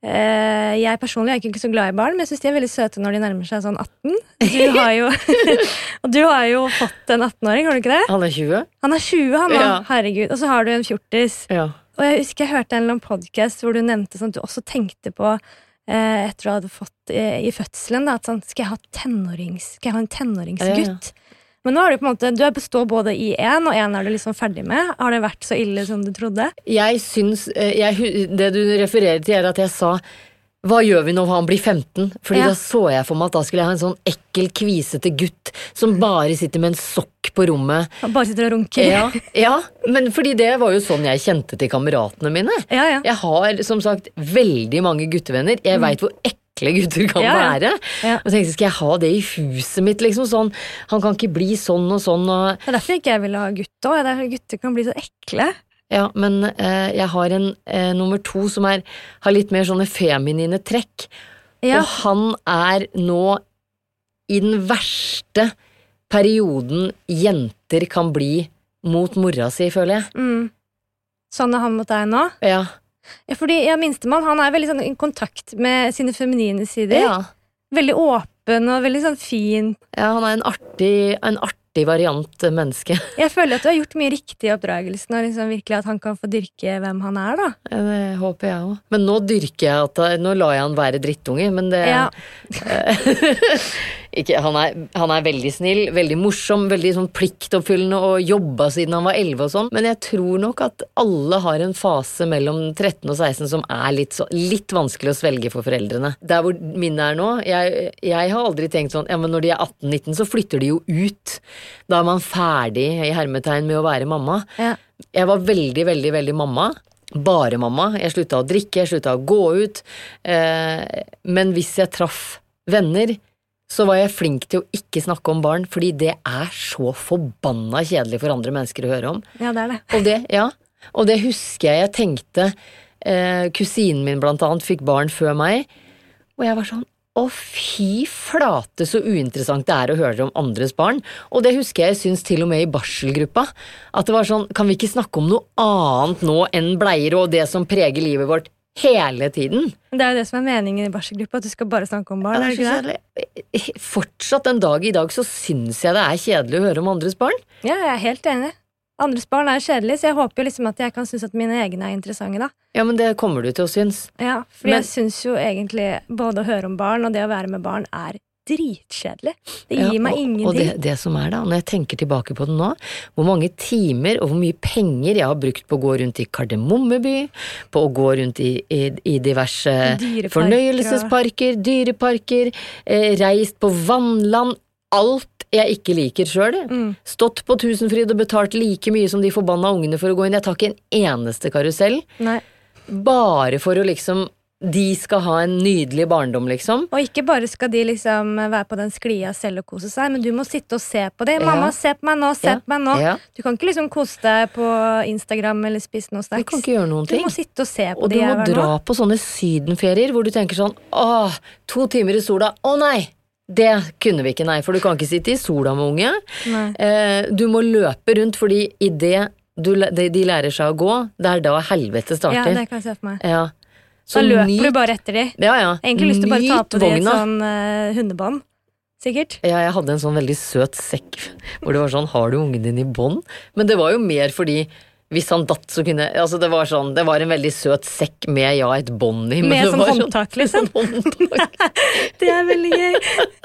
Jeg personlig er ikke så glad i barn, men jeg syns de er veldig søte når de nærmer seg sånn 18. Du har jo, (laughs) og du har jo fått en 18-åring, har du ikke det? Han er 20? Han er 20, han. Ja. Herregud. Og så har du en fjortis. Ja. Og jeg husker jeg hørte en eller annen podcast hvor du nevnte sånn at du også tenkte på eh, etter du hadde fått eh, i fødselen, da, at sånn Skal jeg ha tenårings, skal jeg ha en tenåringsgutt? Men nå er du på en måte Du består både i én, og én er du liksom ferdig med. Har det vært så ille som du trodde? Jeg syns eh, jeg, Det du refererer til, er at jeg sa hva gjør vi når han blir 15? Fordi Ja. da så jeg for meg at da skulle jeg ha en sånn ekkel, kvisete gutt som bare sitter med en sokk på rommet. Han bare sitter og runker. Ja, (laughs) ja, men fordi det var jo sånn jeg kjente til kameratene mine. Ja, ja. Jeg har som sagt veldig mange guttevenner. Jeg veit hvor ekle gutter kan. Ja, ja. være. Ja. Og tenkte, skal jeg ha det i huset mitt, liksom sånn? Han kan ikke bli sånn og sånn og Det er derfor ikke jeg vil ha gutt òg. Gutter kan bli så ekle. Ja, men eh, jeg har en eh, nummer to som er, har litt mer sånne feminine trekk. Ja. Og han er nå i den verste perioden jenter kan bli mot mora si, føler jeg. Mm. Sånn er han mot deg nå? Ja. Fordi ja, Minstemann han er veldig sånn i kontakt med sine feminine sider. ja. Veldig åpen og veldig sånn fin. Ja, han er en artig, en artig variant menneske. (laughs) Jeg føler at du har gjort mye riktig i oppdragelsen, og liksom virkelig at han kan få dyrke hvem han er. da. Ja, Det håper jeg òg. Men nå dyrker jeg at Nå lar jeg han være drittunge, men det Ja. (laughs) ikke, han, er, han er veldig snill, veldig morsom, veldig sånn pliktoppfyllende og jobba siden han var 11 og sånn. Men jeg tror nok at alle har en fase mellom 13 og 16 som er litt, så, litt vanskelig å svelge for foreldrene. Der hvor mine er nå jeg, jeg har aldri tenkt sånn Ja, men når de er 18-19, så flytter de jo ut. Da er man ferdig i hermetegn med å være mamma. Ja. Jeg var veldig, veldig, veldig mamma. Bare mamma. Jeg slutta å drikke, jeg slutta å gå ut. Eh, men hvis jeg traff venner, så var jeg flink til å ikke snakke om barn, fordi det er så forbanna kjedelig for andre mennesker å høre om. ja, det er det. Og det, ja, og det husker jeg jeg tenkte eh, Kusinen min blant annet fikk barn før meg, og jeg var sånn å, fy flate så uinteressant det er å høre om andres barn. Og det husker jeg jeg syns til og med i barselgruppa. At det var sånn, kan vi ikke snakke om noe annet nå enn bleier og det som preger livet vårt hele tiden? Det er jo det som er meningen i barselgruppa, at du skal bare snakke om barn. Ja, det er så det? Fortsatt en dag i dag så syns jeg det er kjedelig å høre om andres barn. Ja, jeg er helt enig. Andres barn er kjedelig, så jeg håper jo liksom at jeg kan synes at mine egne er interessante. da. Ja, men det kommer du til å synes. Ja, for jeg syns jo egentlig både å høre om barn og det å være med barn er dritkjedelig. Det Ja, gir meg og, ingenting. Og det, det som er da, når jeg tenker tilbake på det nå, hvor mange timer og hvor mye penger jeg har brukt på å gå rundt i Kardemommeby, på å gå rundt i, i, i diverse Dyreparker fornøyelsesparker, dyreparker, eh, reist på vannland, alt jeg ikke liker sjøl. Mm. Stått på Tusenfryd og betalt like mye som de forbanna ungene for å gå inn. Jeg tar ikke en eneste karusell, Nei. bare for å liksom De skal ha en nydelig barndom, liksom. Og ikke bare skal de liksom være på den sklia selv og kose seg, men du må sitte og se på dem. Ja. 'Mamma, se på meg nå, se Ja. på meg nå'. Ja. Du kan ikke liksom kose deg på Instagram eller spise noe Du kan ikke gjøre noen ting. Du må sitte og se på Og de du må dra nå. på sånne sydenferier hvor du tenker sånn Åh, to timer i sola. Å nei! Det kunne vi ikke, nei, for du kan ikke sitte i sola med unge. Eh, du må løpe rundt, fordi idet de, de lærer seg å gå, det er da helvete starter. Ja, det kan jeg se for meg. Ja. Så Da løper nyt- du bare etter de. Ja, ja. Egentlig lyst til å bare ta på de et sånn uh, hundebånd. Sikkert. Ja, jeg hadde en sånn veldig søt sekk hvor det var sånn Har du ungen din i bånd? Men det var jo mer fordi hvis han datt, så kunne Altså, det var sånn Det var en veldig søt sekk med ja, et bånd i. Med sånn var håndtak, liksom. (laughs) håndtak. Det er veldig gøy.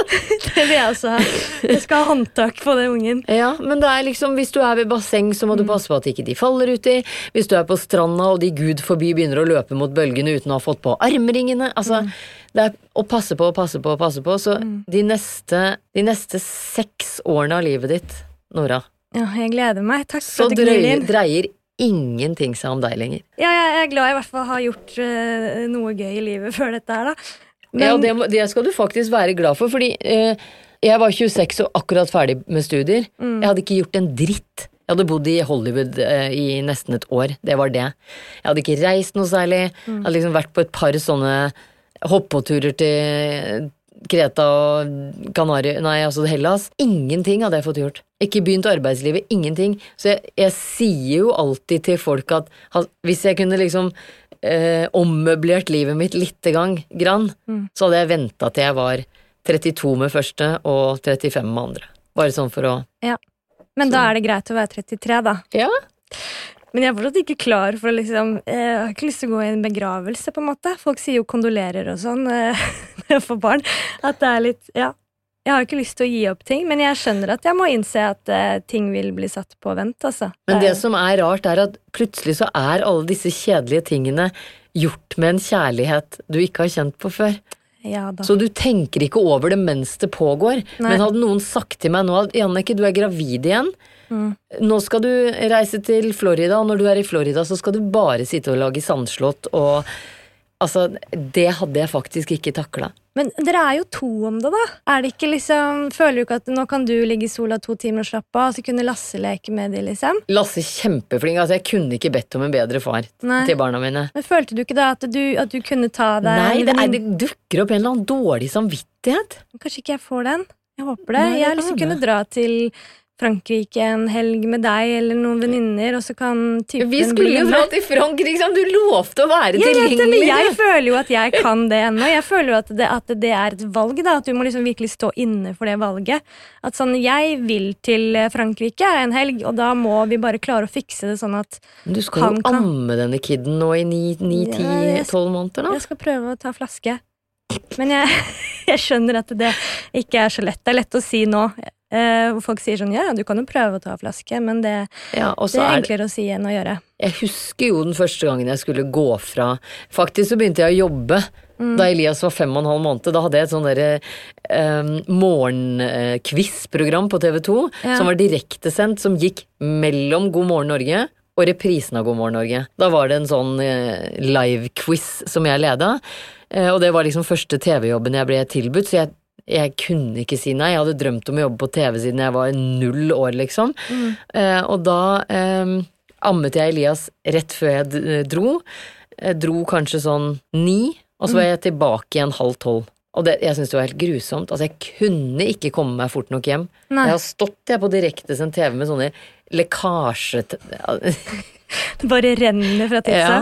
(laughs) Det vil jeg også ha. Jeg skal ha håndtak på den ungen. Ja, men det er liksom, hvis du er ved basseng, så må du passe på at ikke de faller uti. Hvis du er på stranda og de gud forbi begynner å løpe mot bølgene uten å ha fått på armringene. Altså, det er å passe på og passe på og passe på. Så de, neste, de neste seks årene av livet ditt, Nora, Ja, jeg gleder meg. Takk så for at du inn. dreier ingenting seg om deg lenger. Ja, jeg er glad jeg i hvert fall har gjort uh, noe gøy i livet før dette her, da. ja, det, det skal du faktisk være glad for, fordi uh, jeg var 26 og akkurat ferdig med studier. Mm. Jeg hadde ikke gjort en dritt. Jeg hadde bodd i Hollywood uh, i nesten et år. Det var det. Jeg hadde ikke reist noe særlig. Jeg hadde liksom vært på et par sånne hoppeturer til Kreta og Kanari, nei, altså Hellas. Ingenting hadde jeg fått gjort. Ikke begynt arbeidslivet, ingenting. Så jeg, jeg sier jo alltid til folk at hvis jeg kunne liksom eh, ommøblert livet mitt lite gang, grann, så hadde jeg venta til jeg var 32 med første og 35 med andre. Bare sånn for å Ja. Men da er det greit å være 33, da. Ja. Men jeg er fortsatt ikke klar for å liksom eh, Jeg har ikke lyst til å gå i en begravelse, på en måte. Folk sier jo kondolerer og sånn (laughs) når jeg får barn. At det er litt Ja. Jeg har ikke lyst til å gi opp ting, men jeg skjønner at jeg må innse at uh, ting vil bli satt på vent, altså. Men det som er rart, er at plutselig så er alle disse kjedelige tingene gjort med en kjærlighet du ikke har kjent på før. Ja. Så du tenker ikke over det mens det pågår. Nei. Men hadde noen sagt til meg nå at Janneke du er gravid igjen. Mm. Nå skal du reise til Florida, og når du er i Florida, så skal du bare sitte og lage sandslott og Altså, det hadde jeg faktisk ikke takla. Men dere er jo to om det, da. Er det ikke liksom Føler du ikke at nå kan du ligge i sola to timer og slappe av, og så kunne Lasse leke med de, liksom? Lasse kjempeflink. Altså, jeg kunne ikke bedt om en bedre far Nei. til barna mine. Men følte du ikke da at du, at du kunne ta deg Nei, det, er, det dukker opp en eller annen dårlig samvittighet. Kanskje ikke jeg får den? Jeg håper det. Nei, jeg å kunne dra til Frankrike en helg med deg eller noen venninner, og så kan typen Vi bli skulle jo dra til Frankrike, liksom. Du lovte å være Jeg vet tilgjengelig. jeg føler jo at jeg kan det ennå. Jeg føler jo at det, at det er et valg, da. At du må liksom virkelig stå inne for det valget. At sånn, jeg vil til Frankrike en helg, og da må vi bare klare å fikse det sånn at Du skal Han jo kan- amme denne kiden nå i 9-10-12 måneder, da. jeg skal prøve å ta flaske. Men jeg, (laughs) jeg skjønner at det ikke er så lett. Det er lett å si nå. Eh, hvor folk sier sånn ja, du kan jo prøve å ta flaske, men det, Ja, det er er er det enklere å si enn å gjøre. Jeg husker jo den første gangen jeg skulle gå fra Faktisk så begynte jeg å jobbe Mm. da Elias var fem og en halv måned. Da hadde jeg et sånn derre um, morgenquiz-program på TV 2 Ja. som var direktesendt, som gikk mellom God morgen Norge og reprisen av God morgen Norge. Da var det en sånn eh, live-quiz som jeg leda, eh, og det var liksom første TV-jobben jeg ble tilbudt, så jeg jeg kunne ikke si nei. Jeg hadde drømt om å jobbe på TV siden jeg var null år, liksom. Eh, og da eh, ammet jeg Elias rett før jeg dro. Jeg dro kanskje sånn ni, og så var jeg tilbake igjen halv tolv. Og det, jeg syns det var helt grusomt. Altså, jeg kunne ikke komme meg fort nok hjem. Nei. Jeg har stått jeg på direktesendt TV med sånne lekkasje... (laughs) Det bare renner fra Ja.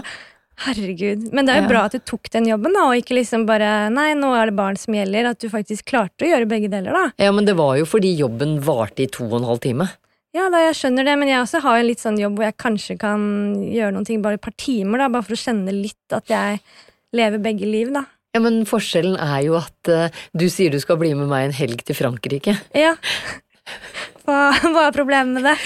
Herregud. Men det er jo Ja. bra at du tok den jobben, da, og ikke liksom bare Nei, nå er det barn som gjelder. At du faktisk klarte å gjøre begge deler, da. Ja, men det var jo fordi jobben varte i to og en halv time. Ja, da, jeg skjønner det, men jeg også har en litt sånn jobb hvor jeg kanskje kan gjøre noen ting bare et par timer, da, bare for å kjenne litt at jeg lever begge liv, da. Ja, men forskjellen er jo at uh, du sier du skal bli med meg en helg til Frankrike. Ja. (laughs) Hva, hva er problemet med det?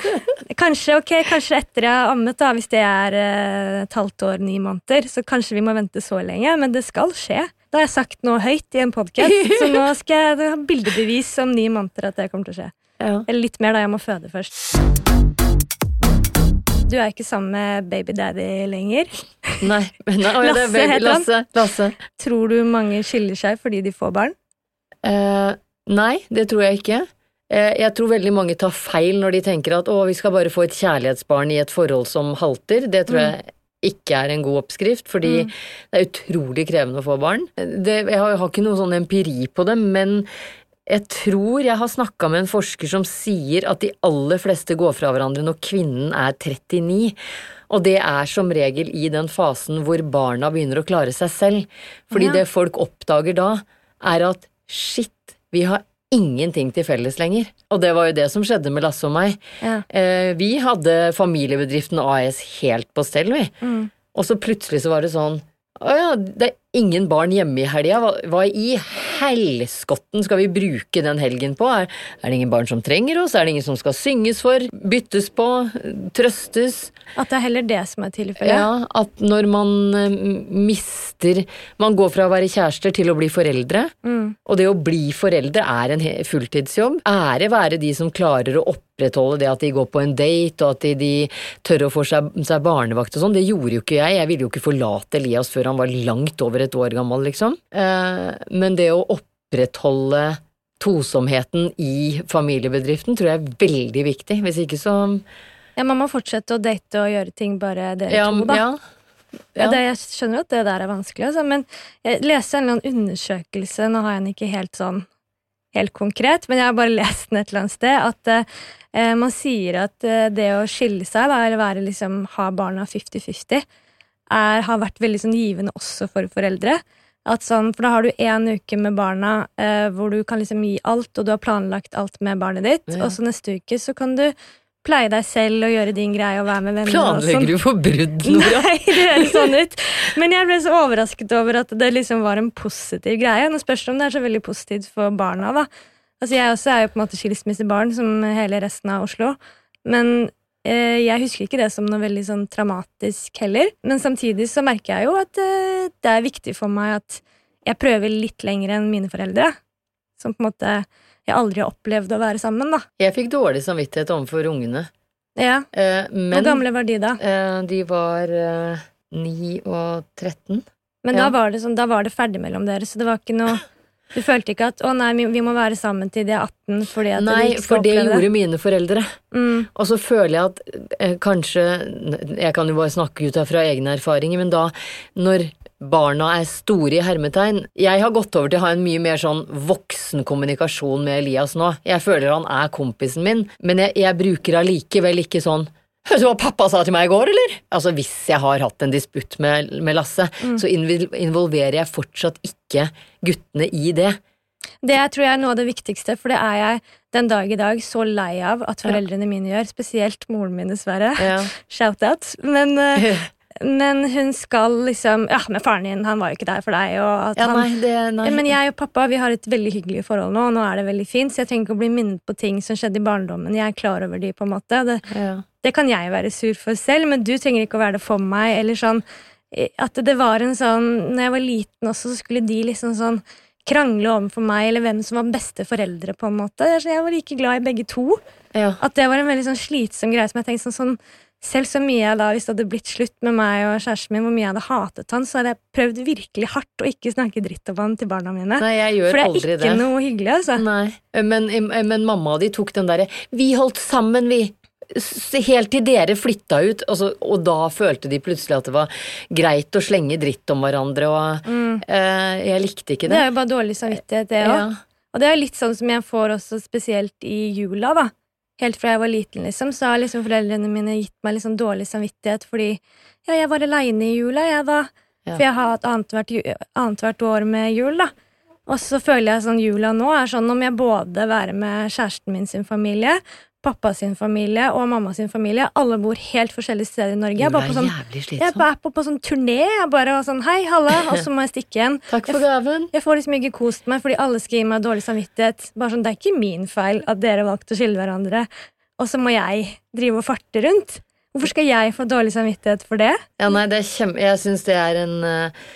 (laughs) Kanskje ok, kanskje etter jeg har ammet, da, hvis det er eh, et halvt år, ni måneder, så kanskje vi må vente så lenge, men det skal skje. Da har jeg sagt noe høyt i en podkast, (laughs) så nå skal jeg ha bildebevis om ni måneder at det kommer til å skje. Ja. Eller litt mer, da. Jeg må føde først. Du er ikke sammen med baby daddy lenger. (laughs) Nei, men, nei, å, ja, det Lasse baby- Lasse, Lasse. Tror du mange skiller seg fordi de får barn? Uh, nei, det tror jeg ikke. Eh, jeg tror veldig mange tar feil når de tenker at å, vi skal bare få et kjærlighetsbarn i et forhold som halter. Det tror jeg ikke er en god oppskrift, fordi det er utrolig krevende å få barn. Det, jeg har, jeg har ikke noe sånn empiri på det, men jeg tror jeg har snakka med en forsker som sier at de aller fleste går fra hverandre når kvinnen er 39. Og det er som regel i den fasen hvor barna begynner å klare seg selv. Fordi Ja. det folk oppdager da, er at shit, vi har ingenting til felles lenger. Og det var jo det som skjedde med Lasse og meg. Ja. Eh, vi hadde familiebedriften AS helt på stell, vi. Mm. Og så plutselig så var det sånn å ja, det er ingen barn hjemme i helga. Hva, hva i helskotten skal vi bruke den helgen på? Er, er det ingen barn som trenger oss? Er det ingen som skal synges for? Byttes på? Trøstes? At det er heller det som er tilfellet. Ja, at når man eh, mister Man går fra å være kjærester til å bli foreldre, Mm. og det å bli foreldre er en fulltidsjobb. Ære være de som klarer å opprettholde det at de går på en date, og at de, de tør å få seg, seg barnevakt og sånn. Det gjorde jo ikke jeg. Jeg ville jo ikke forlate Elias før han var langt over et år gammel, liksom. Eh, men det å opprettholde tosomheten i familiebedriften tror jeg er veldig viktig. Hvis ikke så Ja, Man må fortsette å date og gjøre ting bare dere Ja, to, da. ja. Ja. Det, jeg skjønner at det der er vanskelig, altså, men jeg leste en eller annen undersøkelse, nå har jeg den ikke helt sånn helt konkret, men jeg har bare lest den et eller annet sted, at eh, man sier at eh, det å skille seg, da, eller være liksom, ha barna 50-50, er- har vært veldig sånn givende også for foreldre. Sånn, for da har du én uke med barna eh, hvor du kan liksom gi alt, og du har planlagt alt med barnet ditt, Ja. og så neste uke så kan du pleie deg selv og gjøre din greie og være med venner. sånn. Planlegger du for brudd, Nora? (laughs) Nei, det høres sånn ut. Men jeg ble så overrasket over at det liksom var en positiv greie. Nå spørs det om det er så veldig positivt for barna, da. Altså Jeg også er jo på en måte skilsmissebarn, som hele resten av Oslo. Men eh, jeg husker ikke det som noe veldig sånn traumatisk heller. Men samtidig så merker jeg jo at eh, det er viktig for meg at jeg prøver litt lenger enn mine foreldre. Som på en måte jeg aldri har opplevd å være sammen, da. Jeg fikk dårlig samvittighet overfor ungene. Ja. Eh, men Hvor gamle var de da? eh, de var eh, 9 og 13. Men Ja. da, var det sånn, da var det ferdig mellom dere, så det var ikke noe Du følte ikke at 'å nei, vi- må være sammen til de er 18' fordi at Nei, ikke skal for det gjorde mine foreldre. Mm. Og så føler jeg at eh, kanskje Jeg kan jo bare snakke ut fra egne erfaringer, men da, når barna er store i hermetegn Jeg har gått over til å ha en mye mer sånn voksen kommunikasjon med Elias nå. Jeg føler han er kompisen min, men jeg, jeg bruker allikevel ikke sånn Hørte du hva pappa sa til meg i går, eller? Altså, hvis jeg har hatt en disputt med, med Lasse, Mm. så involverer jeg fortsatt ikke guttene i det. Det tror jeg er noe av det viktigste, for det er jeg den dag i dag så lei av at foreldrene mine gjør. Spesielt moren min, dessverre. Ja. (laughs) Shout-out. Men, eh, (laughs) men hun skal liksom Ja, men faren din, han var jo ikke der for deg. Og at Ja, han, nei, det, nei. Men jeg og pappa vi har et veldig hyggelig forhold nå, og nå er det veldig fint, så jeg trenger ikke å bli minnet på ting som skjedde i barndommen. Jeg er klar over de, på en måte. Det, Ja. det kan jeg være sur for selv, men du trenger ikke å være det for meg. Eller sånn At det var en sånn Når jeg var liten også, så skulle de liksom sånn krangle overfor meg, eller hvem som var beste foreldre, på en måte. Sånn, Jeg var like glad i begge to. Ja. At det var en veldig sånn slitsom greie som jeg tenkte sånn, sånn selv så mye jeg da, hvis det hadde blitt slutt med meg og kjæresten min, hvor mye jeg hadde hatet han, så hadde jeg prøvd virkelig hardt å ikke snakke dritt om han til barna mine. Nei, jeg gjør For det er aldri ikke det. noe hyggelig, altså. Nei, men, men mamma og de tok den derre Vi holdt sammen, vi! Helt til dere flytta ut, og, så, og da følte de plutselig at det var greit å slenge dritt om hverandre, og eh, jeg likte ikke Mm. Det det. er jo bare dårlig samvittighet, det òg. Ja. Og det er litt sånn som jeg får også spesielt i jula, da. Helt fra jeg var liten, liksom, så har liksom foreldrene mine gitt meg sånn dårlig samvittighet fordi ja, jeg var aleine i jula, jeg, da. Ja. For jeg har hatt annethvert annethvert år med jul, da. Og så føler jeg sånn jula nå er sånn om jeg både være med kjæresten min sin familie, pappa sin familie og mamma sin familie. Alle bor helt forskjellige steder i Norge. Jeg bare på sånn, jeg jeg er på, på sånn turné. Jeg bare var sånn hei, halla, og så må jeg stikke igjen. (laughs) Takk for gaven. Jeg får liksom ikke kost meg fordi alle skal gi meg dårlig samvittighet. Bare sånn, Det er ikke min feil at dere valgte å skille hverandre, og så må jeg drive og farte rundt. Hvorfor skal jeg få dårlig samvittighet for det? Ja, nei, det. Jeg syns det er en eh,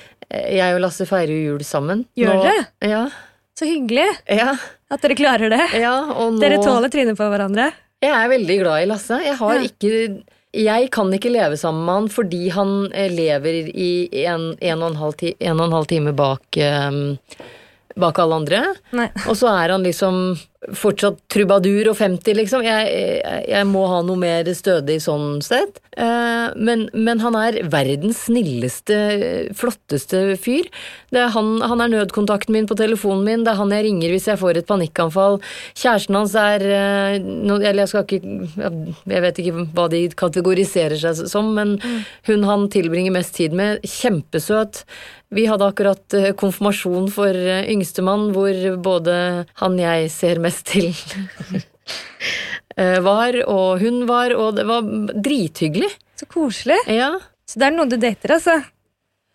Jeg og Lasse feirer jo jul sammen. Gjør dere? Ja. Så hyggelig ja, at dere klarer det. ja og nå Dere tåler trynet på hverandre. Jeg er veldig glad i Lasse. Jeg har ikke Jeg kan ikke leve sammen med han fordi han eh, lever i en, en, og, en halv ti, en og en halv time bak um, Bak alle andre. Nei. Og så er han liksom fortsatt trubadur og 50, liksom. Jeg, jeg, jeg må ha noe mer stødig sånn sett. Eh, men, men han er verdens snilleste, flotteste fyr. Er han, han er nødkontakten min på telefonen min, det er han jeg ringer hvis jeg får et panikkanfall. Kjæresten hans er eh, Eller jeg skal ikke Jeg vet ikke hva de kategoriserer seg som, men hun han tilbringer mest tid med, kjempesøt. Vi hadde akkurat eh, konfirmasjon for yngstemann, hvor både han jeg ser mest til, eh, var, og hun var, og det var drithyggelig. Så koselig. Ja. Så det er noen du dater, altså.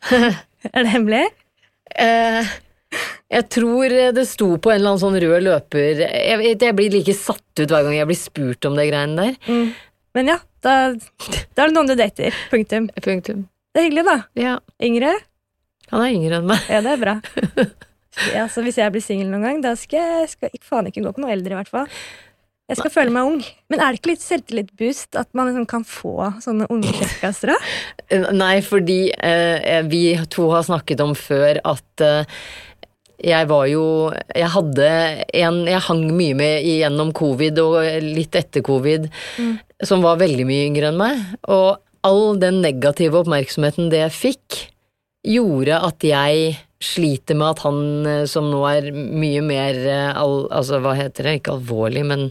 (laughs) er det hemmelig? Eh, jeg tror det sto på en eller annen sånn rød løper Jeg, jeg blir like satt ut hver gang jeg blir spurt om det greiene der. Mm. Men ja, da, da er det noen du dater. Punktum. (laughs) Punktum. Det er hyggelig, da. Ja. Yngre? Han er yngre enn meg. Ja, det er bra. (laughs) Ja, så hvis jeg blir singel noen gang, da skal jeg skal faen ikke gå på noe eldre, i hvert fall. Jeg skal føle meg ung. Men er det ikke litt selvtillitboost at man liksom kan få sånne unge kjekkaser? Nei, fordi eh, vi to har snakket om før at eh, jeg var jo Jeg hadde en jeg hang mye med gjennom covid og litt etter covid, som var veldig mye yngre enn meg. Og all den negative oppmerksomheten det jeg fikk, gjorde at jeg sliter med at han eh, som nå er mye mer eh, al, Altså, hva heter det? Ikke alvorlig, men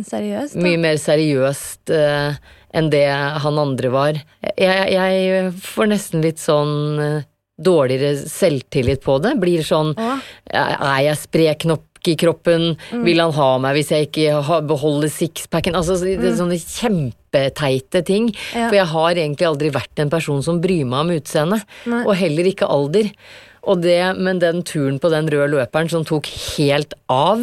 seriøst, mye mer seriøst uh, enn det han andre var. Jeg, jeg får nesten litt sånn uh, dårligere selvtillit på det. Blir sånn Å, Er jeg sprek nok i kroppen? Vil han ha meg hvis jeg ikke beholder sixpacken? Altså det er sånne kjempeteite ting. Ja. For jeg har egentlig aldri vært en person som bryr meg om utseende. Og heller ikke alder. Og det, men den turen på den røde løperen som tok helt av,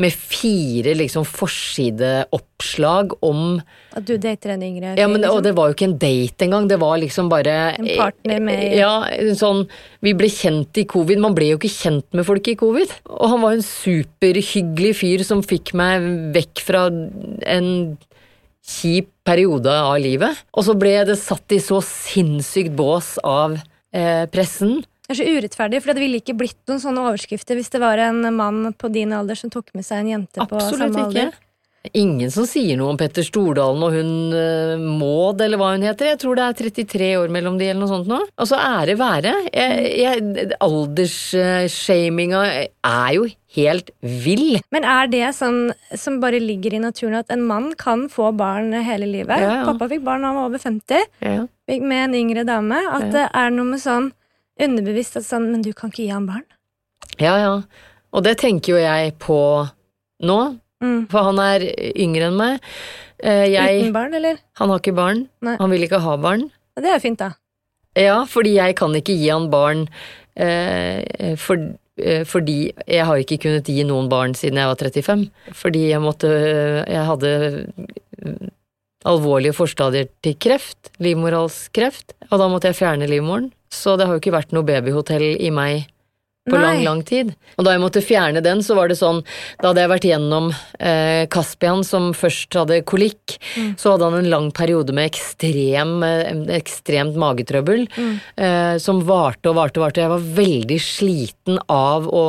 med fire liksom forsideoppslag om at du dater en yngre ja, men, fyr, Og det var jo ikke en date engang, det var liksom bare En partner med- Ja, sånn Vi ble kjent i covid, man ble jo ikke kjent med folk i covid. Og han var en superhyggelig fyr som fikk meg vekk fra en kjip periode av livet. Og så ble det satt i så sinnssykt bås av eh, pressen. Det er så urettferdig, for det ville ikke blitt noen sånne overskrifter hvis det var en mann på din alder som tok med seg en jente på Absolutt samme ikke. alder. Ingen som sier noe om Petter Stordalen og hun eh, Maud, eller hva hun heter. Jeg tror det er 33 år mellom de, eller noe sånt nå. Altså, ære være. Aldersshaminga er jo helt vill. Men er det sånn som bare ligger i naturen at en mann kan få barn hele livet? Ja, ja. Pappa fikk barn da han var over 50, Ja. med en yngre dame. At Ja. det er noe med sånn underbevisst at sånn Men du kan ikke gi ham barn? ja, ja. Og det tenker jo jeg på nå, Mm. for han er yngre enn meg. Eh, Jeg, Uten barn, eller? han har ikke barn. Nei. Han vil ikke ha barn. Ja, det er fint, da. Ja, fordi jeg kan ikke gi han barn eh, for, eh, fordi jeg har ikke kunnet gi noen barn siden jeg var 35. Fordi jeg måtte Jeg hadde alvorlige forstadier til kreft, livmorhalskreft, og da måtte jeg fjerne livmoren. Så det har jo ikke vært noe babyhotell i meg på Nei. lang, lang tid. Og da jeg måtte fjerne den, så var det sånn Da hadde jeg vært gjennom eh, Kaspian, som først hadde kolikk, så hadde han en lang periode med ekstrem, eh, ekstremt magetrøbbel, eh, som varte og varte og varte. Jeg var veldig sliten av å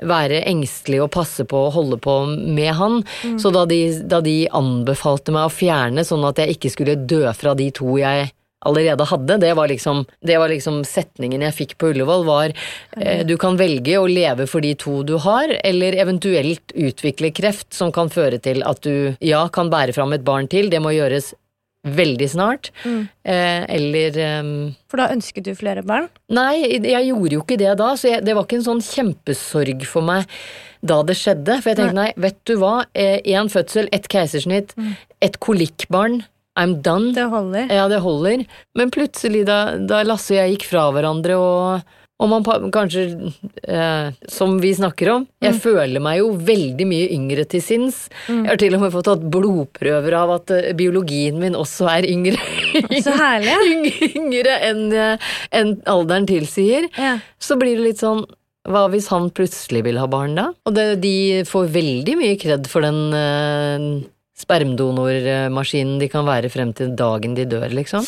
være engstelig og passe på og holde på med han. Så da de, da de anbefalte meg å fjerne, sånn at jeg ikke skulle dø fra de to jeg allerede hadde, det var liksom, det var liksom setningen jeg fikk på Ullevål, var eh, du kan velge å leve for de to du har, eller eventuelt utvikle kreft som kan føre til at du ja, kan bære fram et barn til, det må gjøres veldig snart, eh, eller eh, For da ønsket du flere barn? Nei, jeg gjorde jo ikke det da, så jeg, det var ikke en sånn kjempesorg for meg da det skjedde. For jeg tenkte nei, vet du hva, én fødsel, ett keisersnitt, et kolikkbarn, I'm done. Det holder. Ja, det holder. Men plutselig, da, da Lasse og jeg gikk fra hverandre, og, og man kanskje, eh, som vi snakker om Jeg føler meg jo veldig mye yngre til sinns. Jeg har til og med fått tatt blodprøver av at eh, biologien min også er yngre. Så herlig. (laughs) Yng- yngre enn eh, enn alderen tilsier. Ja. Så blir det litt sånn hva hvis han plutselig vil ha barn da? Og det, de får veldig mye kred for den eh, spermdonormaskinen de kan være frem til dagen de dør, liksom.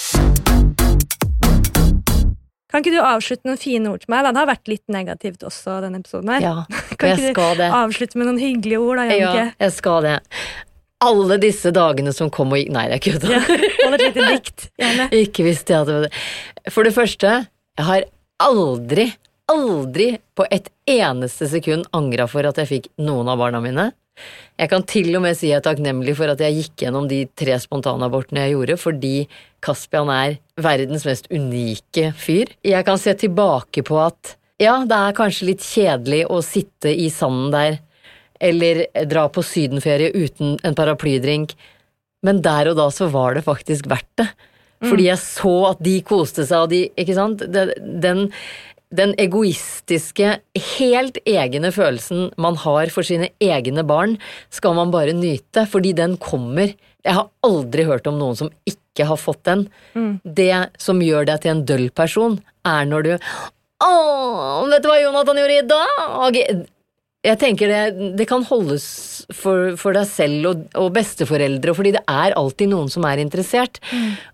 Kan ikke du avslutte noen fine ord til meg? da? Det har vært litt negativt også, denne episoden her. Ja, (laughs) Kan jeg ikke du det. avslutte med noen hyggelige ord, da, Ja, jeg skal det. Alle disse dagene som kom og gikk Nei, det er kødda. Ja. Hold et lite dikt, gjerne. (laughs) Ikke visste jeg at det var det. For det første, jeg har aldri, aldri på et eneste sekund angra for at jeg fikk noen av barna mine. Jeg kan til og med si jeg er takknemlig for at jeg gikk gjennom de tre spontanabortene jeg gjorde, fordi Caspian er verdens mest unike fyr. Jeg kan se tilbake på at ja, det er kanskje litt kjedelig å sitte i sanden der, eller dra på sydenferie uten en paraplydrink, men der og da så var det faktisk verdt det. Fordi jeg så at de koste seg, og de Ikke sant? Den den egoistiske, helt egne følelsen man har for sine egne barn, skal man bare nyte, fordi den kommer. Jeg har aldri hørt om noen som ikke har fått den. Det som gjør deg til en døll person, er når du Åh, vet du hva Jonathan gjorde i dag? Jeg tenker det, det kan holdes for, for deg selv og, og besteforeldre, fordi det er alltid noen som er interessert.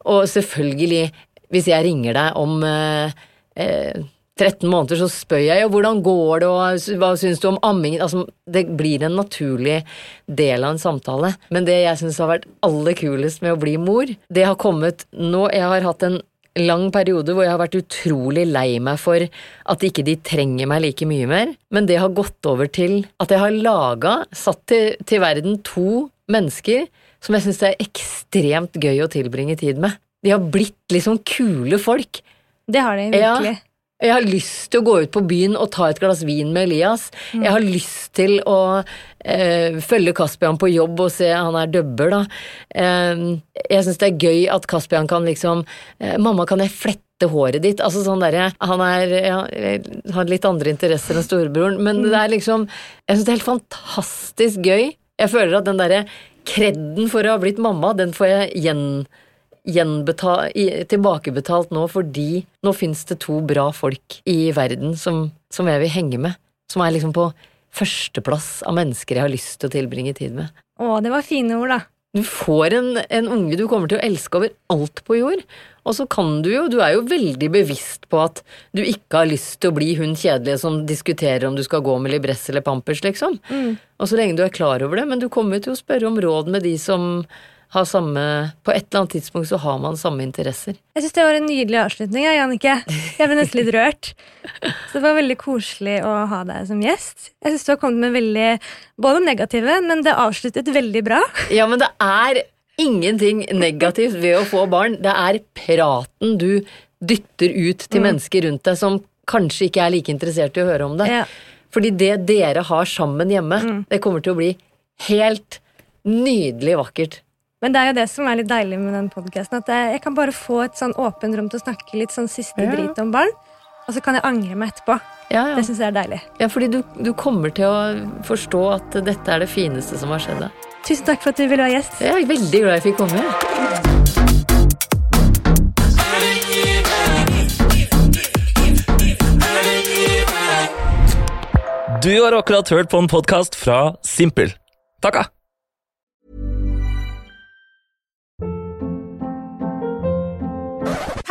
Og selvfølgelig, hvis jeg ringer deg om eh, eh, 13 måneder, så spør jeg jo hvordan går det, og hva syns du om ammingen? Altså, det blir en naturlig del av en samtale. Men det jeg syns har vært aller kulest med å bli mor, det har kommet nå Jeg har hatt en lang periode hvor jeg har vært utrolig lei meg for at ikke de trenger meg like mye mer, men det har gått over til at jeg har laga, satt til, til verden to mennesker som jeg syns det er ekstremt gøy å tilbringe tid med. De har blitt liksom kule folk. Det har de virkelig. Ja. Jeg har lyst til å gå ut på byen og ta et glass vin med Elias. Mm. Jeg har lyst til å eh, følge Kaspian på jobb og se Han er dubber, da. Eh, jeg syns det er gøy at Kaspian kan liksom eh, 'Mamma, kan jeg flette håret ditt?' Altså sånn derre Han er ja, har litt andre interesser enn storebroren, men det er liksom Jeg syns det er helt fantastisk gøy. Jeg føler at den derre kredden for å ha blitt mamma, den får jeg gjen gjenbetal, i- tilbakebetalt nå fordi nå fins det to bra folk i verden som, som jeg vil henge med. Som er liksom på førsteplass av mennesker jeg har lyst til å tilbringe tid med. Å, det var fine ord, da. Du får en, en unge du kommer til å elske over alt på jord. Og så kan du jo, du er jo veldig bevisst på at du ikke har lyst til å bli hun kjedelige som diskuterer om du skal gå med libress eller pampers, liksom. Og så lenge du er klar over det, men du kommer til å spørre om råd med de som har samme På et eller annet tidspunkt så har man samme interesser. Jeg syns det var en nydelig avslutning. Ja, Jannicke. Jeg ble nesten litt rørt. Så det var veldig koselig å ha deg som gjest. Jeg syns du har kommet med veldig både negative, men det avsluttet veldig bra. Ja, men det er ingenting negativt ved å få barn. Det er praten du dytter ut til mennesker rundt deg som kanskje ikke er like interessert i å høre om det. Ja. Fordi det dere har sammen hjemme, det kommer til å bli helt nydelig vakkert. Men det er jo det som er litt deilig med den podkasten. At jeg, jeg kan bare få et sånn åpent rom til å snakke litt sånn siste Ja. drit om barn. Og så kan jeg angre meg etterpå. Ja, ja. Det syns jeg er deilig. Ja, fordi du, du kommer til å forstå at dette er det fineste som har skjedd deg. Tusen takk for at du ville være gjest. Jeg er veldig glad jeg fikk komme. Du har akkurat hørt på en podkast fra Simpel. Takka!